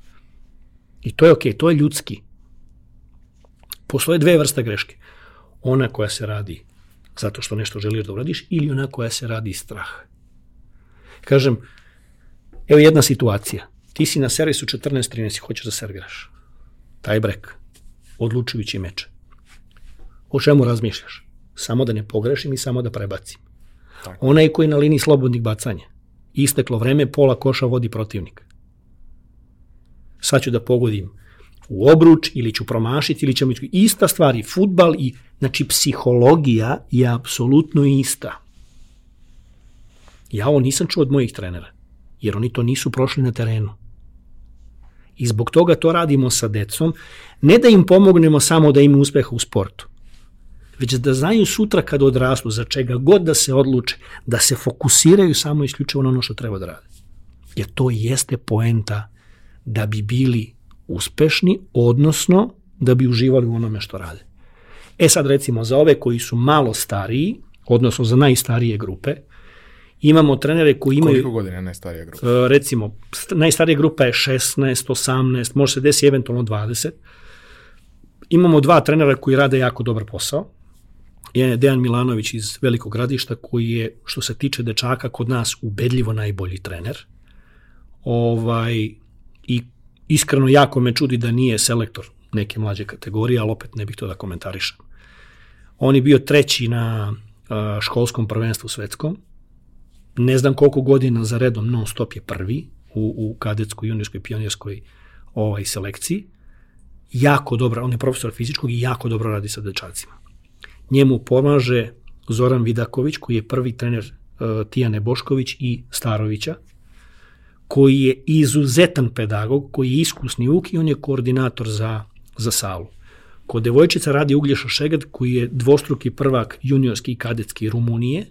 I to je okej, okay, to je ljudski. Postoje dve vrste greške. Ona koja se radi zato što nešto želiš da uradiš ili ona koja se radi iz straha. Kažem, evo jedna situacija. Ti si na servisu 14-13 i hoćeš da serviraš taj brek, odlučujući meč. O čemu razmišljaš? Samo da ne pogrešim i samo da prebacim. Tako. Onaj koji je na liniji slobodnih bacanja. Isteklo vreme, pola koša vodi protivnik. Sad ću da pogodim u obruč ili ću promašiti ili ćemo ista stvar i futbal i znači psihologija je apsolutno ista. Ja ovo nisam čuo od mojih trenera, jer oni to nisu prošli na terenu. I zbog toga to radimo sa decom, ne da im pomognemo samo da imaju uspeha u sportu, već da znaju sutra kad odrastu, za čega god da se odluče, da se fokusiraju samo isključivo na ono što treba da rade. Jer to jeste poenta da bi bili uspešni, odnosno da bi uživali u onome što rade. E sad recimo za ove koji su malo stariji, odnosno za najstarije grupe, imamo trenere koji imaju... Koliko godina je najstarija grupa? E, recimo, najstarija grupa je 16, 18, može se desi eventualno 20. Imamo dva trenera koji rade jako dobar posao. Jedan je Dejan Milanović iz Velikog gradišta koji je, što se tiče dečaka, kod nas ubedljivo najbolji trener. Ovaj, I iskreno jako me čudi da nije selektor neke mlađe kategorije, ali opet ne bih to da komentarišem. On je bio treći na školskom prvenstvu svetskom. Ne znam koliko godina za redom non stop je prvi u, u kadetskoj, juniorskoj, pionirskoj ovaj, selekciji. Jako dobro, on je profesor fizičkog i jako dobro radi sa dečacima. Njemu pomaže Zoran Vidaković, koji je prvi trener uh, Tijane Bošković i Starovića, koji je izuzetan pedagog, koji je iskusni uk i on je koordinator za, za salu. Kod devojčica radi Uglješa Šegad, koji je dvostruki prvak juniorski i kadetski Rumunije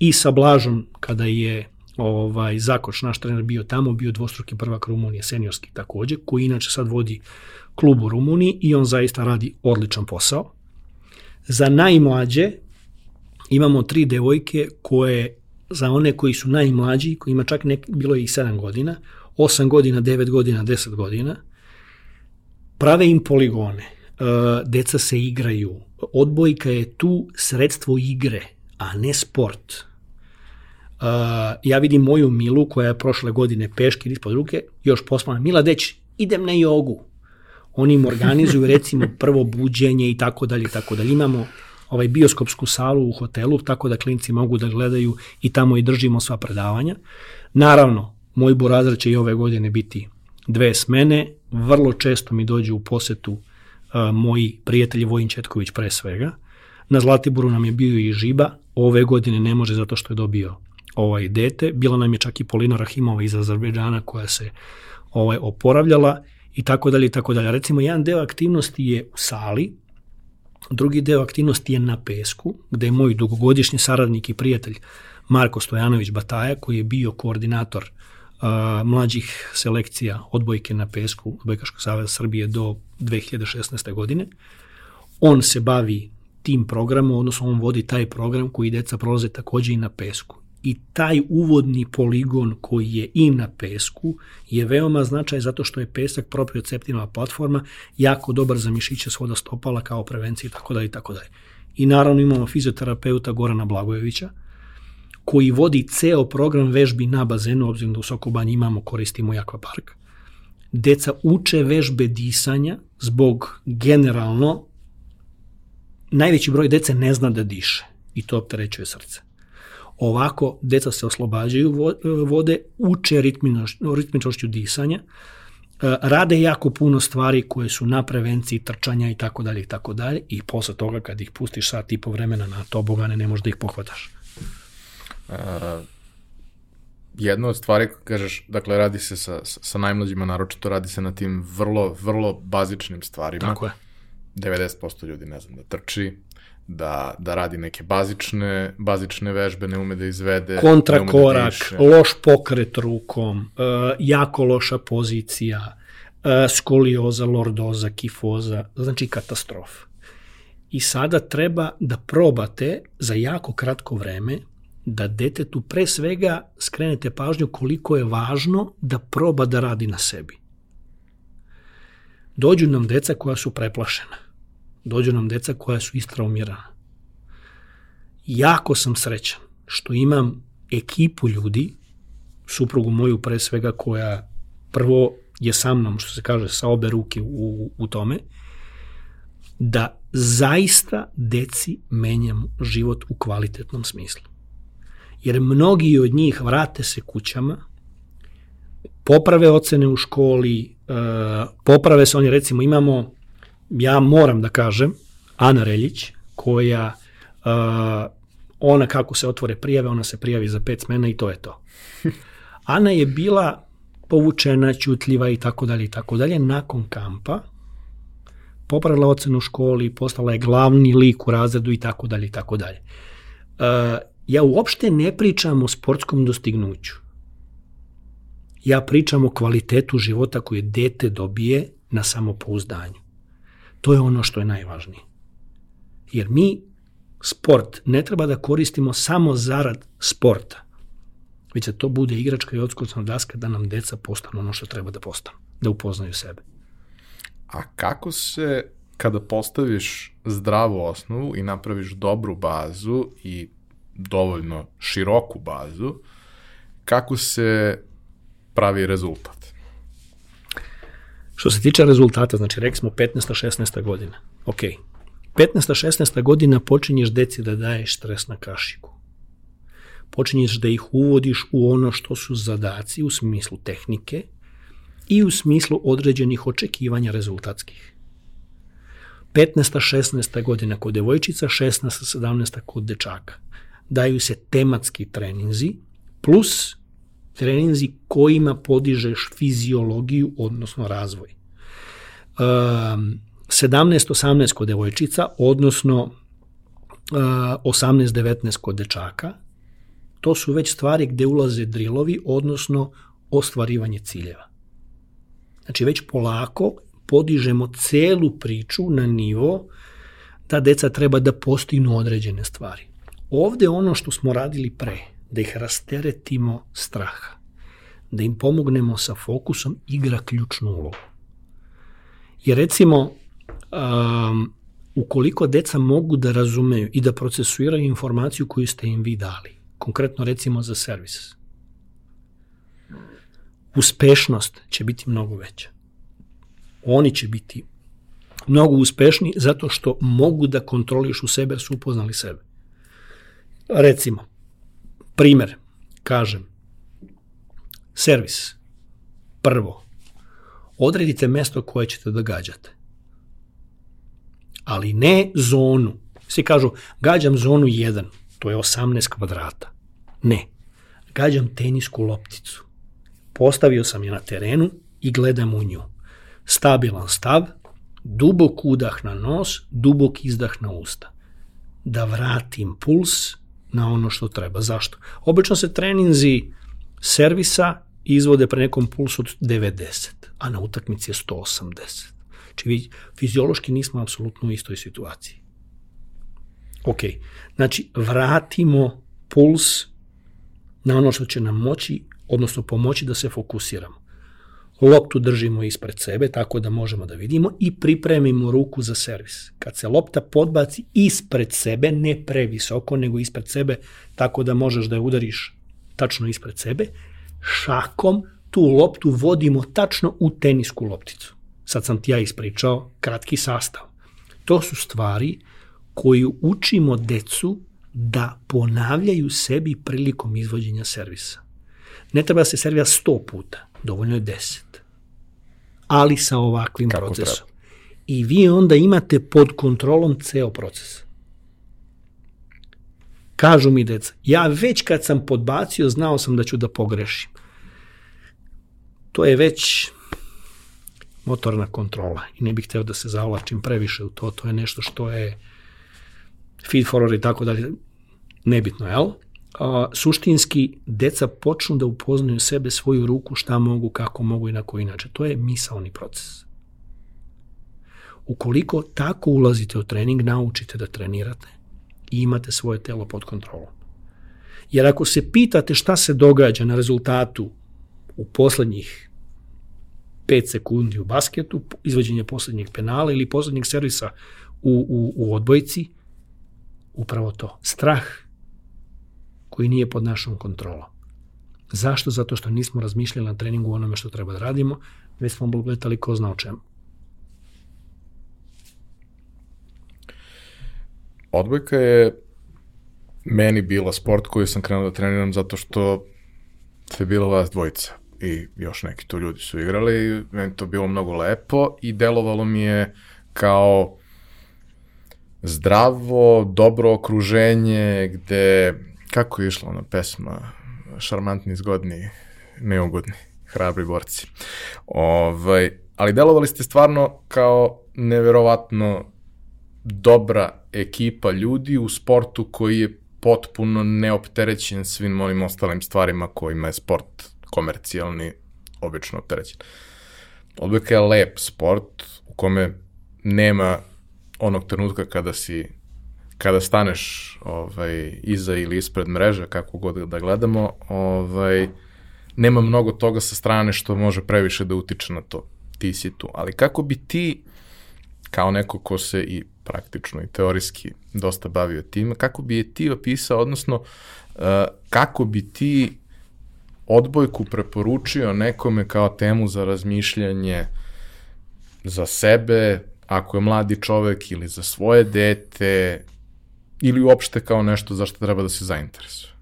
i sa Blažom, kada je ovaj Zakoč, naš trener, bio tamo, bio dvostruki prvak Rumunije, seniorski takođe, koji inače sad vodi klub u Rumuniji i on zaista radi odličan posao. Za najmlađe imamo tri devojke koje, za one koji su najmlađi, koji ima čak nek, bilo je i 7 godina, 8 godina, 9 godina, 10 godina, prave im poligone, e, deca se igraju, odbojka je tu sredstvo igre, a ne sport. Uh, ja vidim moju Milu koja je prošle godine peškir ispod ruke, još poslala, Mila deć, idem na jogu. Oni im organizuju recimo prvo buđenje i tako dalje i tako dalje. Imamo ovaj bioskopsku salu u hotelu, tako da klinci mogu da gledaju i tamo i držimo sva predavanja. Naravno, moj burazar će i ove godine biti dve smene, vrlo često mi dođu u posetu uh, moji prijatelji Vojin Četković pre svega. Na Zlatiboru nam je bio i Žiba, ove godine ne može zato što je dobio ovaj dete. Bila nam je čak i Polina Rahimova iz Azerbejdžana koja se ovaj oporavljala i tako dalje i tako dalje. Recimo, jedan deo aktivnosti je u sali, drugi deo aktivnosti je na pesku, gde je moj dugogodišnji saradnik i prijatelj Marko Stojanović Bataja, koji je bio koordinator uh, mlađih selekcija odbojke na pesku Odbojkaškog saveza Srbije do 2016. godine. On se bavi tim programom, odnosno on vodi taj program koji deca prolaze takođe i na pesku i taj uvodni poligon koji je i na pesku je veoma značaj zato što je pesak proprioceptivna platforma jako dobar za mišiće svoda stopala kao prevencija i tako dalje i tako dalje. I naravno imamo fizioterapeuta Gorana Blagojevića koji vodi ceo program vežbi na bazenu, obzirom da u Sokobanji imamo, koristimo i akvapark. Deca uče vežbe disanja zbog generalno najveći broj dece ne zna da diše i to opterećuje srce. Ovako, deca se oslobađaju vode, uče ritmičnošću disanja, e, rade jako puno stvari koje su na prevenciji trčanja i tako dalje i tako dalje i posle toga kad ih pustiš sat i po vremena na tobogane ne možeš da ih pohvataš. Uh, jedna od stvari, kažeš, dakle, radi se sa, sa najmlađima, naročito radi se na tim vrlo, vrlo bazičnim stvarima. Tako je. 90% ljudi ne znam da trči, da, da radi neke bazične, bazične vežbe, ne ume da izvede. Kontrakorak, da loš pokret rukom, uh, jako loša pozicija, uh, skolioza, lordoza, kifoza, znači katastrof. I sada treba da probate za jako kratko vreme da detetu pre svega skrenete pažnju koliko je važno da proba da radi na sebi. Dođu nam deca koja su preplašena dođu nam deca koja su istraumirana. Jako sam srećan što imam ekipu ljudi, suprugu moju pre svega koja prvo je sa mnom, što se kaže, sa obe ruke u, u tome, da zaista deci menjam život u kvalitetnom smislu. Jer mnogi od njih vrate se kućama, poprave ocene u školi, e, poprave se, oni recimo imamo ja moram da kažem, Ana Reljić, koja uh, ona kako se otvore prijave, ona se prijavi za pet smena i to je to. Ana je bila povučena, ćutljiva i tako dalje i tako dalje. Nakon kampa popravila ocenu u školi, postala je glavni lik u razredu i tako dalje i tako dalje. Ja uopšte ne pričam o sportskom dostignuću. Ja pričam o kvalitetu života koje dete dobije na samopouzdanju To je ono što je najvažnije. Jer mi sport ne treba da koristimo samo zarad sporta, već da to bude igračka i odskucna daska da nam deca postanu ono što treba da postanu, da upoznaju sebe. A kako se, kada postaviš zdravu osnovu i napraviš dobru bazu i dovoljno široku bazu, kako se pravi rezultat? Što se tiče rezultata, znači rekli smo 15. 16. godina. Ok. 15. 16. godina počinješ deci da daješ stres na kašiku. Počinješ da ih uvodiš u ono što su zadaci u smislu tehnike i u smislu određenih očekivanja rezultatskih. 15. 16. godina kod devojčica, 16. 17. kod dečaka. Daju se tematski treninzi plus treninzi kojima podižeš fiziologiju, odnosno razvoj. Um, 17-18 kod devojčica, odnosno uh, 18-19 kod dečaka, to su već stvari gde ulaze drilovi, odnosno ostvarivanje ciljeva. Znači već polako podižemo celu priču na nivo da deca treba da postignu određene stvari. Ovde ono što smo radili pre, da ih rasteretimo straha, da im pomognemo sa fokusom, igra ključnu ulogu. Jer recimo, um, ukoliko deca mogu da razumeju i da procesuiraju informaciju koju ste im vi dali, konkretno recimo za servis, uspešnost će biti mnogo veća. Oni će biti mnogo uspešni zato što mogu da kontrolišu sebe su upoznali sebe. Recimo, primer, kažem, servis. Prvo, odredite mesto koje ćete da gađate. Ali ne zonu. Svi kažu, gađam zonu 1, to je 18 kvadrata. Ne, gađam tenisku lopticu. Postavio sam je na terenu i gledam u nju. Stabilan stav, dubok udah na nos, dubok izdah na usta. Da vratim puls na ono što treba. Zašto? Obično se treninzi servisa izvode pre nekom pulsu od 90, a na utakmici je 180. Znači, vi fiziološki nismo apsolutno u istoj situaciji. Ok, znači vratimo puls na ono što će nam moći, odnosno pomoći da se fokusiramo. Loptu držimo ispred sebe, tako da možemo da vidimo i pripremimo ruku za servis. Kad se lopta podbaci ispred sebe, ne previsoko, nego ispred sebe, tako da možeš da je udariš tačno ispred sebe, šakom tu loptu vodimo tačno u tenisku lopticu. Sad sam ti ja ispričao kratki sastav. To su stvari koju učimo decu da ponavljaju sebi prilikom izvođenja servisa. Ne treba se servija 100 puta, dovoljno je 10. Ali sa ovakvim Kako procesom. Treba? I vi onda imate pod kontrolom ceo proces. Kažu mi deca, ja već kad sam podbacio, znao sam da ću da pogrešim. To je već motorna kontrola i ne bih hteo da se zavlačim previše u to, to je nešto što je feed forward i tako dalje, nebitno, jel? A, suštinski, deca počnu da upoznaju sebe, svoju ruku, šta mogu, kako mogu i na koji način. To je misalni proces. Ukoliko tako ulazite u trening, naučite da trenirate, i imate svoje telo pod kontrolom. Jer ako se pitate šta se događa na rezultatu u poslednjih 5 sekundi u basketu, izvođenje poslednjeg penala ili poslednjeg servisa u, u, u odbojci, upravo to. Strah koji nije pod našom kontrolom. Zašto? Zato što nismo razmišljali na treningu onome što treba da radimo, već smo gledali ko zna o čemu. odbojka je meni bila sport koji sam krenuo da treniram zato što se bila vas dvojica i još neki tu ljudi su igrali i meni to bilo mnogo lepo i delovalo mi je kao zdravo, dobro okruženje gde, kako je išla ona pesma, šarmantni, zgodni, neugodni, hrabri borci. Ovaj, ali delovali ste stvarno kao neverovatno dobra ekipa ljudi u sportu koji je potpuno neopterećen svim onim ostalim stvarima kojima je sport komercijalni obično opterećen. Odbojka je lep sport u kome nema onog trenutka kada si kada staneš ovaj, iza ili ispred mreža, kako god da gledamo, ovaj, nema mnogo toga sa strane što može previše da utiče na to. Ti si tu. Ali kako bi ti, kao neko ko se i praktično i teorijski dosta bavio time, kako bi je ti opisao, odnosno uh, kako bi ti odbojku preporučio nekome kao temu za razmišljanje za sebe, ako je mladi čovek ili za svoje dete, ili uopšte kao nešto za što treba da se zainteresuje?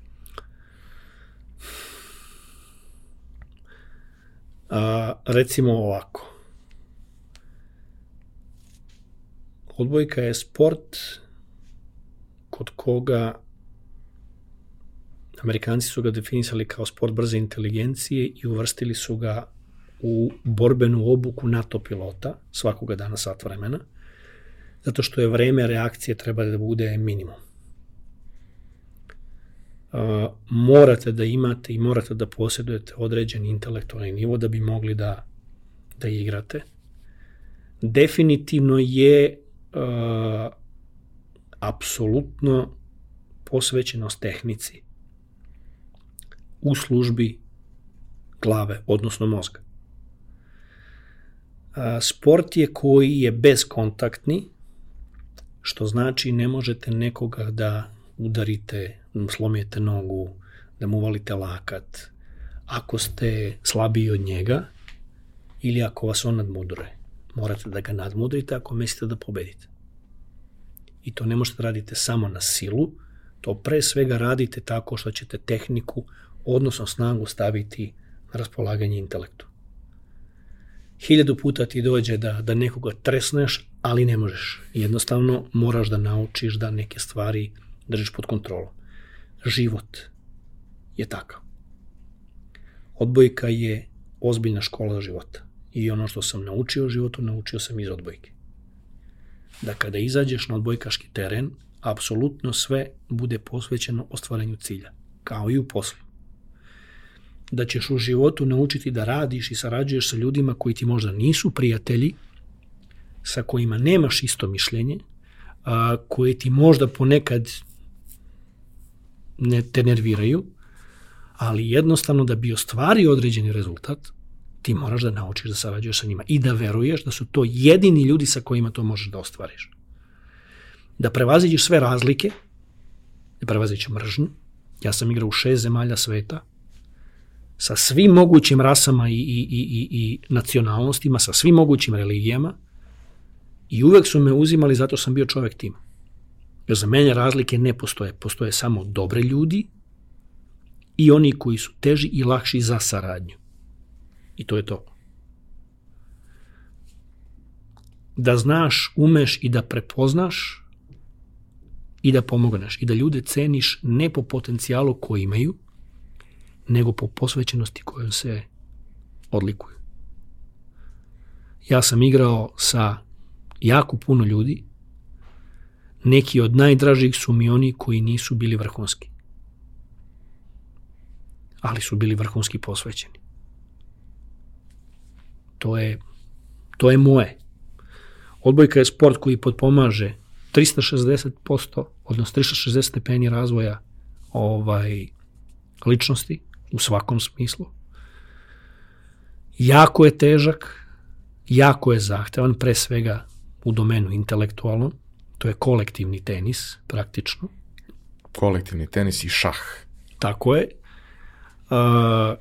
A, recimo ovako. Odbojka je sport kod koga Amerikanci su ga definisali kao sport brze inteligencije i uvrstili su ga u borbenu obuku NATO pilota svakoga dana sat vremena, zato što je vreme reakcije treba da bude minimum. Morate da imate i morate da posjedujete određen intelektualni nivo da bi mogli da, da igrate. Definitivno je uh, apsolutno posvećenost tehnici u službi glave, odnosno mozga. Sport je koji je bezkontaktni, što znači ne možete nekoga da udarite, da slomijete nogu, da mu volite lakat, ako ste slabiji od njega ili ako vas on nadmudruje. Morate da ga nadmudrite ako mislite da pobedite. I to ne možete da radite samo na silu, to pre svega radite tako što ćete tehniku, odnosno snagu staviti na raspolaganje intelektu. Hiljadu puta ti dođe da, da nekoga tresneš, ali ne možeš. Jednostavno moraš da naučiš da neke stvari držiš pod kontrolom. Život je takav. Odbojka je ozbiljna škola života. I ono što sam naučio u životu, naučio sam iz odbojke. Da kada izađeš na odbojkaški teren, apsolutno sve bude posvećeno ostvarenju cilja, kao i u poslu da ćeš u životu naučiti da radiš i sarađuješ sa ljudima koji ti možda nisu prijatelji, sa kojima nemaš isto mišljenje, a, koje ti možda ponekad ne te nerviraju, ali jednostavno da bi ostvario određeni rezultat, ti moraš da naučiš da sarađuješ sa njima i da veruješ da su to jedini ljudi sa kojima to možeš da ostvariš. Da prevaziđeš sve razlike, da prevaziđeš mržnju. Ja sam igrao u šest zemalja sveta, sa svim mogućim rasama i, i, i, i, i nacionalnostima, sa svim mogućim religijama i uvek su me uzimali zato sam bio čovek tim. Jer za mene razlike ne postoje. Postoje samo dobre ljudi i oni koji su teži i lakši za saradnju. I to je to. Da znaš, umeš i da prepoznaš i da pomogneš i da ljude ceniš ne po potencijalu koji imaju, nego po posvećenosti kojom se odlikuju. Ja sam igrao sa jako puno ljudi, neki od najdražih su mi oni koji nisu bili vrhunski. Ali su bili vrhunski posvećeni. To je, to je moje. Odbojka je sport koji potpomaže 360%, odnosno 360 stepeni razvoja ovaj, ličnosti, u svakom smislu. Jako je težak, jako je zahtevan, pre svega u domenu intelektualnom, to je kolektivni tenis, praktično. Kolektivni tenis i šah. Tako je. A,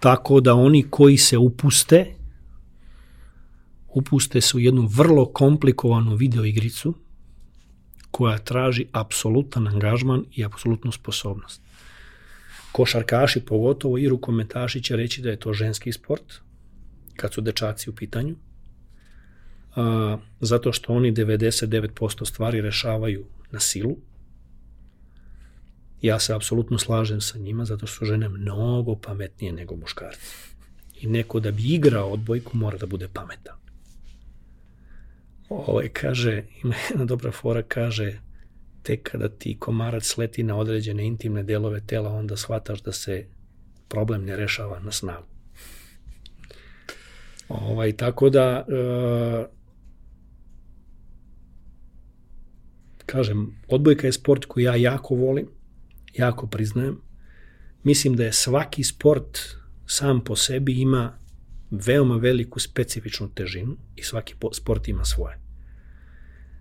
tako da oni koji se upuste, upuste se u jednu vrlo komplikovanu videoigricu koja traži apsolutan angažman i apsolutnu sposobnost košarkaši, pogotovo i rukometaši će reći da je to ženski sport, kad su dečaci u pitanju, a, zato što oni 99% stvari rešavaju na silu. Ja se apsolutno slažem sa njima, zato što su žene mnogo pametnije nego muškarci. I neko da bi igrao odbojku mora da bude pametan. Ovaj, kaže, ima jedna dobra fora, kaže, tek kada ti komarac leti na određene intimne delove tela, onda shvataš da se problem ne rešava na snagu. Ovaj, tako da, e, kažem, odbojka je sport koji ja jako volim, jako priznajem. Mislim da je svaki sport sam po sebi ima veoma veliku specifičnu težinu i svaki sport ima svoje.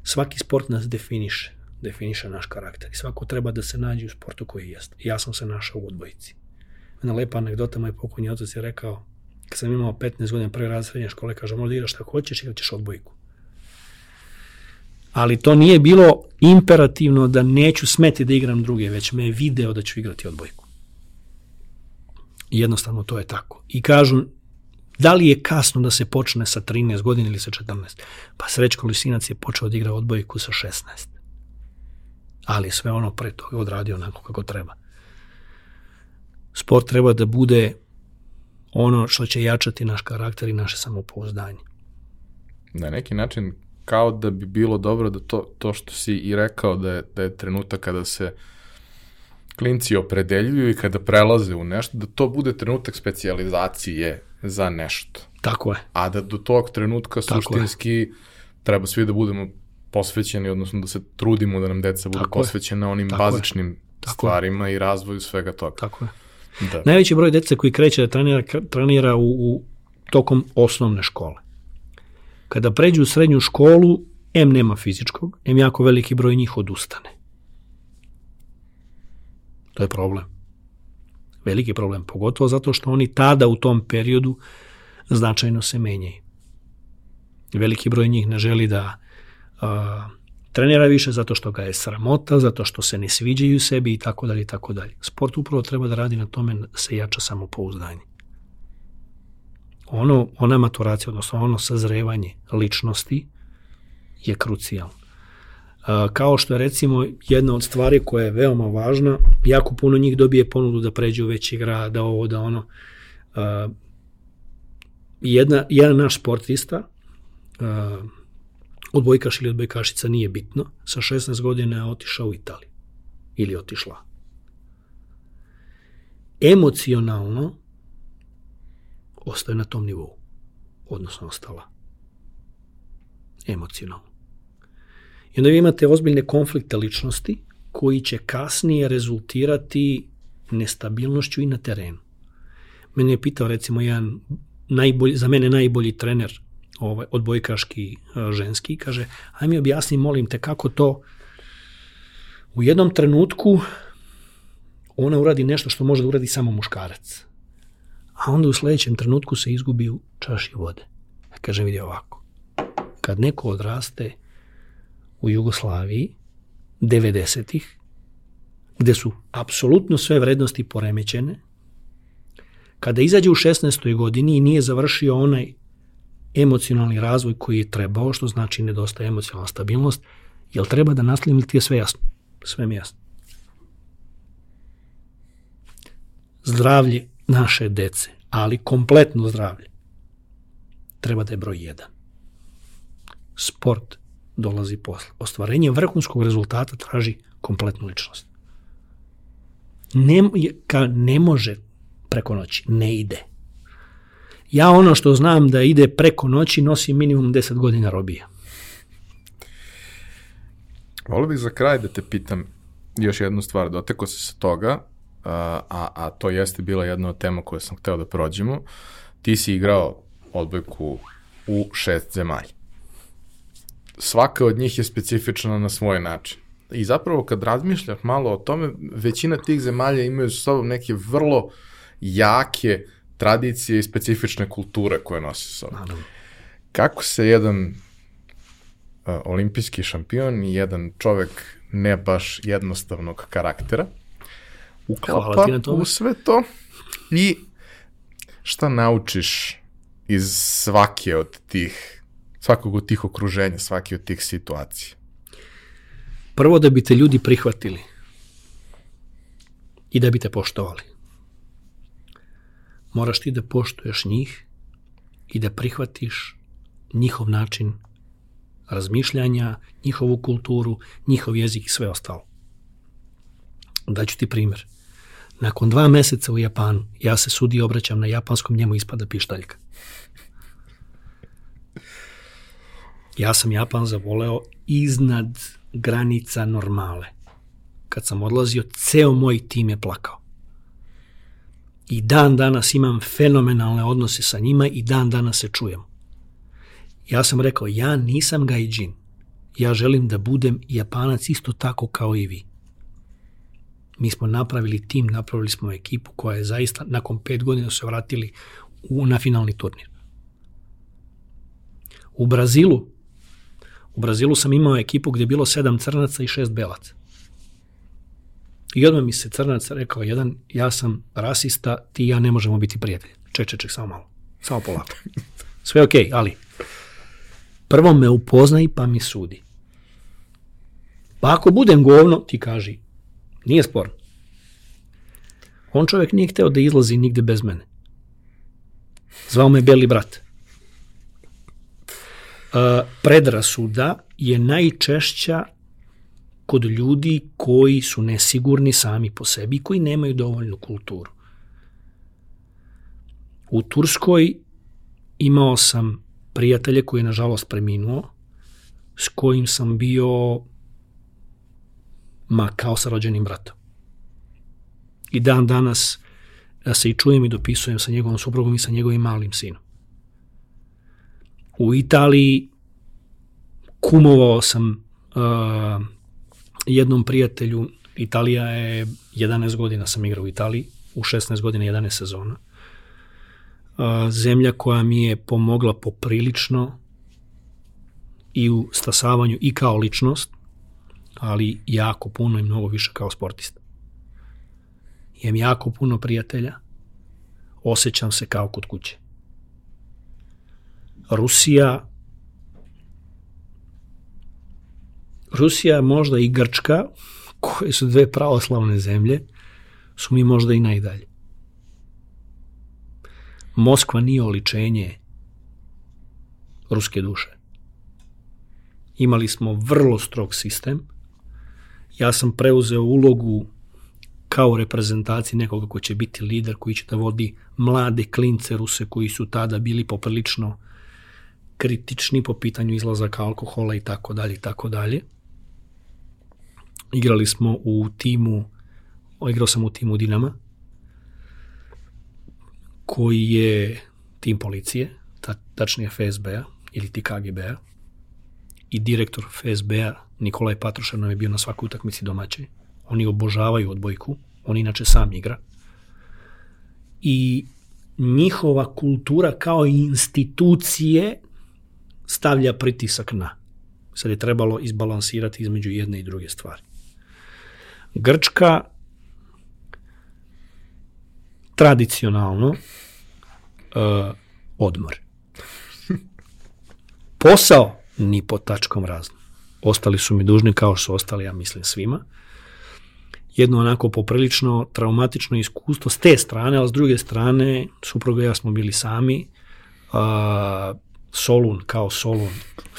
Svaki sport nas definiše definiše naš karakter i svako treba da se nađe u sportu koji jeste. Ja sam se našao u odbojici. Jedna lepa anegdota, moj pokojni otac je rekao, kad sam imao 15 godina prvi raz srednje škole, kaže, možda igraš šta hoćeš ili ćeš odbojku. Ali to nije bilo imperativno da neću smeti da igram druge, već me je video da ću igrati odbojku. I jednostavno to je tako. I kažu, da li je kasno da se počne sa 13 godina ili sa 14? Pa Srećko Lisinac je počeo da igra odbojku sa 16. Ali sve ono pre toga odradio onako kako treba. Sport treba da bude ono što će jačati naš karakter i naše samopouzdanje. Na neki način kao da bi bilo dobro da to, to što si i rekao da je, da je trenutak kada se klinci opredeljuju i kada prelaze u nešto, da to bude trenutak specijalizacije za nešto. Tako je. A da do tog trenutka Tako suštinski je. treba svi da budemo posvećeni, odnosno da se trudimo da nam deca budu posvećena onim Tako bazičnim je. stvarima i razvoju svega toga. Tako je. Da. Najveći broj dece koji kreće da trenira, trenira u, u tokom osnovne škole. Kada pređu u srednju školu, M nema fizičkog, M jako veliki broj njih odustane. To je problem. Veliki problem, pogotovo zato što oni tada u tom periodu značajno se menjaju. Veliki broj njih ne želi da a, trenira više zato što ga je sramota, zato što se ne sviđaju sebi i tako dalje i tako dalje. Sport upravo treba da radi na tome da se jača samopouzdanje. Ono, ona maturacija, odnosno ono sazrevanje ličnosti je krucijalno. Kao što je recimo jedna od stvari koja je veoma važna, jako puno njih dobije ponudu da pređe u veći grad, da ovo, da ono. Jedna, jedan naš sportista, odbojkaš ili odbojkašica nije bitno, sa 16 godina je otišao u Italiju. Ili otišla. Emocionalno ostaje na tom nivou. Odnosno ostala. Emocionalno. I onda vi imate ozbiljne konflikte ličnosti koji će kasnije rezultirati nestabilnošću i na terenu. Mene je pitao recimo jedan najbolji, za mene najbolji trener ovaj, odbojkaški ženski, kaže, aj mi objasni, molim te, kako to u jednom trenutku ona uradi nešto što može da uradi samo muškarac. A onda u sledećem trenutku se izgubi u čaši vode. Kaže, vidi ovako. Kad neko odraste u Jugoslaviji 90-ih, gde su apsolutno sve vrednosti poremećene, kada izađe u 16. godini i nije završio onaj emocionalni razvoj koji je trebao, što znači nedostaje emocionalna stabilnost, jel treba da nastavim ili ti je sve jasno? Sve mi jasno. Zdravlje naše dece, ali kompletno zdravlje, treba da je broj jedan. Sport dolazi posle. Ostvarenje vrhunskog rezultata traži kompletnu ličnost. Ne, ka, ne može preko noći, ne ide. Ja ono što znam da ide preko noći nosi minimum 10 godina robija. Volio bih za kraj da te pitam još jednu stvar. Doteko se sa toga, a, a to jeste bila jedna od tema koje sam hteo da prođemo. Ti si igrao odbojku u šest zemalja. Svaka od njih je specifična na svoj način. I zapravo kad razmišljaš malo o tome, većina tih zemalja imaju sa sobom neke vrlo jake uh, tradicije i specifične kulture koje nosi sa sobom. Kako se jedan uh, olimpijski šampion i jedan čovek ne baš jednostavnog karaktera uklapa u sve to i šta naučiš iz svake od tih svakog od tih okruženja, svake od tih situacija? Prvo da bi te ljudi prihvatili i da bi te poštovali moraš ti da poštuješ njih i da prihvatiš njihov način razmišljanja, njihovu kulturu, njihov jezik i sve ostalo. Daću ti primjer. Nakon dva meseca u Japanu, ja se sudi obraćam na japanskom, njemu ispada pištaljka. Ja sam Japan zavoleo iznad granica normale. Kad sam odlazio, ceo moj tim je plakao. I dan danas imam fenomenalne odnose sa njima i dan danas se čujem. Ja sam rekao, ja nisam gaijin. Ja želim da budem Japanac isto tako kao i vi. Mi smo napravili tim, napravili smo ekipu koja je zaista nakon pet godina se vratili u, na finalni turnir. U Brazilu, u Brazilu sam imao ekipu gde je bilo sedam crnaca i šest belaca. I odmah mi se crnac rekao jedan, ja sam rasista, ti i ja ne možemo biti prijatelji. Ček, ček, ček, samo malo. Samo polako. Sve okej, okay, ali prvo me upoznaj pa mi sudi. Pa ako budem govno, ti kaži, nije sporno. On čovjek nije hteo da izlazi nigde bez mene. Zvao me Beli brat. Uh, predrasuda je najčešća kod ljudi koji su nesigurni sami po sebi i koji nemaju dovoljnu kulturu. U Turskoj imao sam prijatelje koji je nažalost preminuo, s kojim sam bio ma kao sa rođenim bratom. I dan danas ja se i čujem i dopisujem sa njegovom suprugom i sa njegovim malim sinom. U Italiji kumovao sam uh, jednom prijatelju, Italija je 11 godina sam igrao u Italiji, u 16 godina 11 sezona. Zemlja koja mi je pomogla poprilično i u stasavanju i kao ličnost, ali jako puno i mnogo više kao sportista. Imam jako puno prijatelja, osjećam se kao kod kuće. Rusija Rusija možda i Grčka, koje su dve pravoslavne zemlje, su mi možda i najdalje. Moskva nije oličenje ruske duše. Imali smo vrlo strog sistem. Ja sam preuzeo ulogu kao reprezentaciji nekoga ko će biti lider, koji će da vodi mlade klince Ruse koji su tada bili poprilično kritični po pitanju izlazaka alkohola i tako dalje i tako dalje. Igrali smo u timu, igrao sam u timu Dinama, koji je tim policije, ta, tačnije FSB-a ili ti KGB-a i direktor FSB-a Nikolaj Patrušan nam je bio na svakoj utakmici domaće. Oni obožavaju odbojku, on inače sam igra. I njihova kultura kao institucije stavlja pritisak na. Sad je trebalo izbalansirati između jedne i druge stvari. Grčka tradicionalno uh, odmor. Posao ni po tačkom razno. Ostali su mi dužni kao što su ostali, ja mislim, svima. Jedno onako poprilično traumatično iskustvo s te strane, ali s druge strane, supruga ja smo bili sami. Uh, Solun kao Solun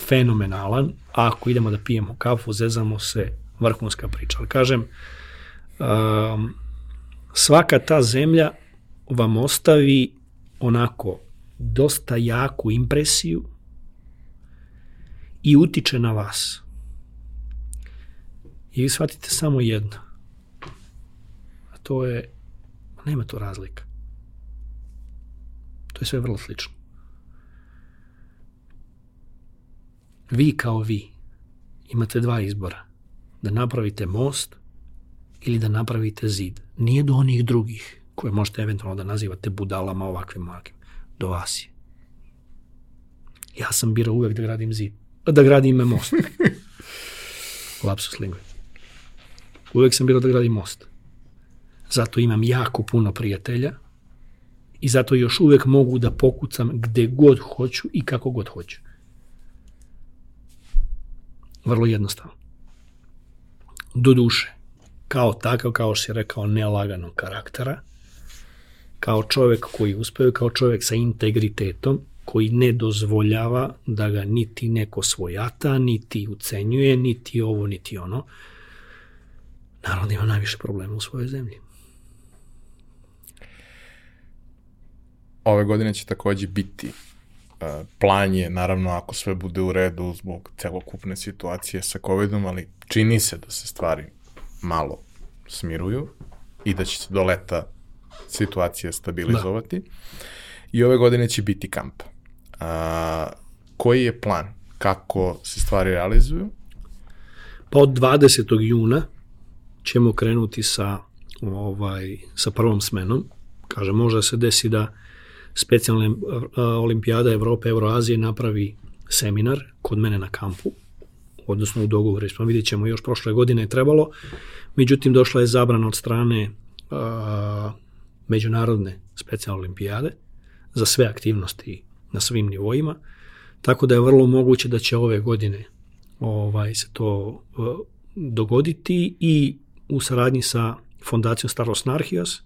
fenomenalan, ako idemo da pijemo kafu, zezamo se, vrhunska priča. Ali kažem, um, svaka ta zemlja vam ostavi onako dosta jaku impresiju i utiče na vas. I vi shvatite samo jedno. A to je, nema to razlika. To je sve vrlo slično. Vi kao vi imate dva izbora da napravite most ili da napravite zid. Nije do onih drugih koje možete eventualno da nazivate budalama ovakvim ovakvim. Do vas je. Ja sam birao uvek da gradim zid. Da gradim most. Lapsus lingve. Uvek sam birao da gradim most. Zato imam jako puno prijatelja i zato još uvek mogu da pokucam gde god hoću i kako god hoću. Vrlo jednostavno do duše, kao takav, kao što si rekao, nelaganog karaktera, kao čovek koji uspeo, kao čovek sa integritetom, koji ne dozvoljava da ga niti neko svojata, niti ucenjuje, niti ovo, niti ono. Naravno ima najviše problema u svojoj zemlji. Ove godine će takođe biti plan je, naravno, ako sve bude u redu zbog celokupne situacije sa COVID-om, ali čini se da se stvari malo smiruju i da će se do leta situacija stabilizovati. Da. I ove godine će biti kamp. A, koji je plan? Kako se stvari realizuju? Pa od 20. juna ćemo krenuti sa ovaj sa prvom smenom. Kaže, možda se desi da specijalna e, olimpijada Evrope, Euroazije napravi seminar kod mene na kampu, odnosno u dogovoru, smo vidjet ćemo još prošle godine je trebalo, međutim došla je zabrana od strane a, međunarodne specijalne olimpijade za sve aktivnosti na svim nivoima, tako da je vrlo moguće da će ove godine ovaj se to a, dogoditi i u saradnji sa fondacijom Staros Narhios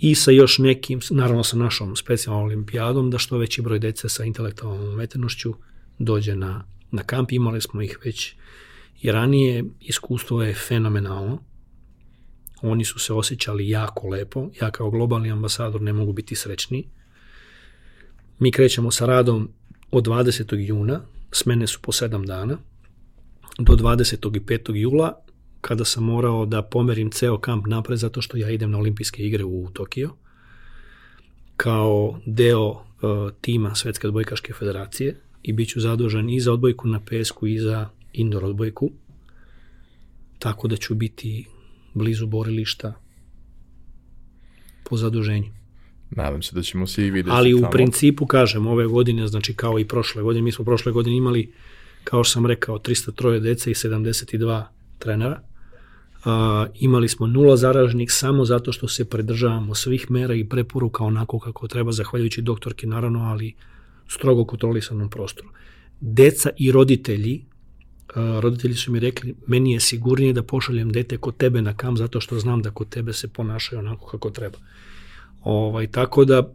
i sa još nekim, naravno sa našom specijalnom olimpijadom, da što veći broj dece sa intelektualnom umetenošću dođe na, na kamp. Imali smo ih već i ranije, iskustvo je fenomenalno. Oni su se osjećali jako lepo. Ja kao globalni ambasador ne mogu biti srećni. Mi krećemo sa radom od 20. juna, smene su po 7 dana, do 25. jula kada sam morao da pomerim ceo kamp napred zato što ja idem na olimpijske igre u Tokio kao deo uh, tima Svetske odbojkaške federacije i bit ću zadužen i za odbojku na pesku i za indoor odbojku. Tako da ću biti blizu borilišta po zaduženju. Nadam se da ćemo se i vidjeti Ali tamo. u principu, kažem, ove godine, znači kao i prošle godine, mi smo prošle godine imali, kao što sam rekao, 303 dece i 72 trenera a, imali smo nula zaraženih samo zato što se pridržavamo svih mera i preporuka onako kako treba, zahvaljujući doktorki naravno, ali strogo kontrolisanom prostoru. Deca i roditelji, a, roditelji su mi rekli, meni je sigurnije da pošaljem dete kod tebe na kam zato što znam da kod tebe se ponašaju onako kako treba. Ovaj, tako da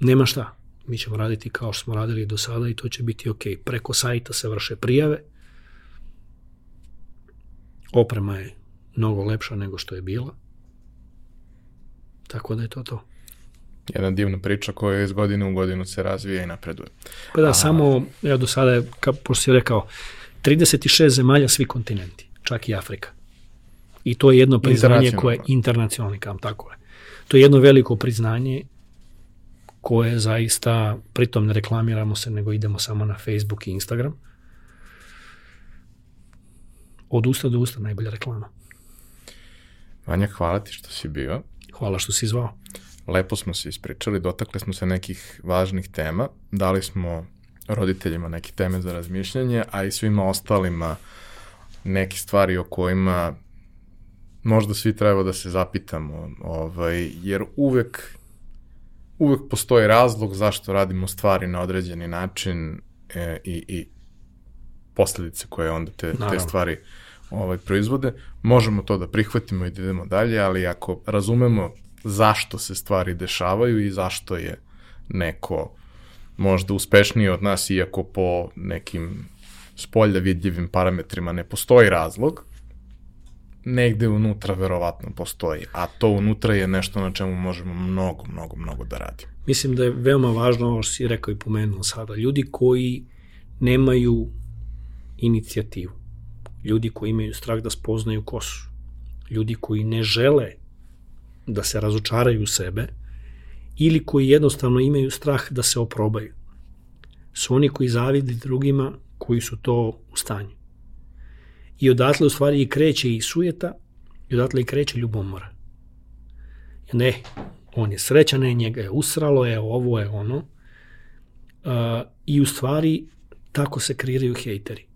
nema šta, mi ćemo raditi kao što smo radili do sada i to će biti ok. Preko sajta se vrše prijave, oprema je mnogo lepša nego što je bila. Tako da je to to. Jedna divna priča koja iz godine u godinu se razvija i napreduje. Pa da, A... samo, evo do sada je, kao pošto si rekao, 36 zemalja, svi kontinenti, čak i Afrika. I to je jedno priznanje koje je internacionalni kamp, tako je. To je jedno veliko priznanje koje zaista, pritom ne reklamiramo se, nego idemo samo na Facebook i Instagram. Od usta do usta najbolja reklama. Vanja, hvala ti što si bio. Hvala što si zvao. Lepo smo se ispričali, dotakli smo se nekih važnih tema, dali smo roditeljima neke teme za razmišljanje, a i svima ostalima neke stvari o kojima možda svi treba da se zapitamo, ovaj, jer uvek, uvek postoji razlog zašto radimo stvari na određeni način e, i, i posledice koje onda te, te stvari ovaj, proizvode, možemo to da prihvatimo i da idemo dalje, ali ako razumemo zašto se stvari dešavaju i zašto je neko možda uspešniji od nas, iako po nekim spolja vidljivim parametrima ne postoji razlog, negde unutra verovatno postoji, a to unutra je nešto na čemu možemo mnogo, mnogo, mnogo da radimo. Mislim da je veoma važno ovo što si rekao i pomenuo sada. Ljudi koji nemaju inicijativu, ljudi koji imaju strah da spoznaju ko su, ljudi koji ne žele da se razočaraju u sebe ili koji jednostavno imaju strah da se oprobaju. Su oni koji zavidi drugima koji su to u stanju. I odatle u stvari i kreće i sujeta i odatle i kreće ljubomora. Ne, on je srećan, ne, njega je usralo, je ovo, je ono. Uh, I u stvari tako se kreiraju hejteri.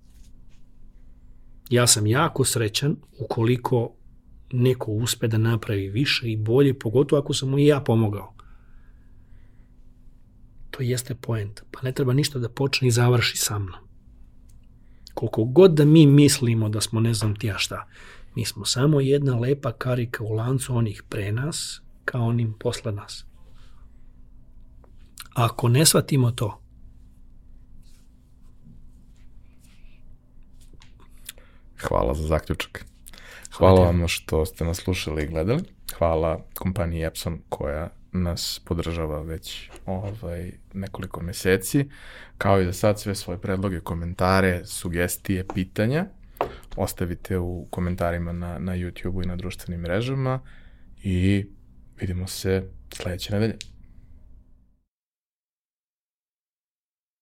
Ja sam jako srećan ukoliko neko uspe da napravi više i bolje, pogotovo ako sam mu i ja pomogao. To jeste poent. Pa ne treba ništa da počne i završi sa mnom. Koliko god da mi mislimo da smo ne znam ti ja šta, mi smo samo jedna lepa karika u lancu onih pre nas, kao onim posle nas. Ako ne shvatimo to, Hvala za zaključak. Hvala vam što ste nas slušali i gledali. Hvala kompaniji Epson koja nas podržava već ovaj, nekoliko meseci, kao i da sad sve svoje predloge, komentare, sugestije, pitanja ostavite u komentarima na, na YouTube-u i na društvenim mrežama i vidimo se sledeće nedelje.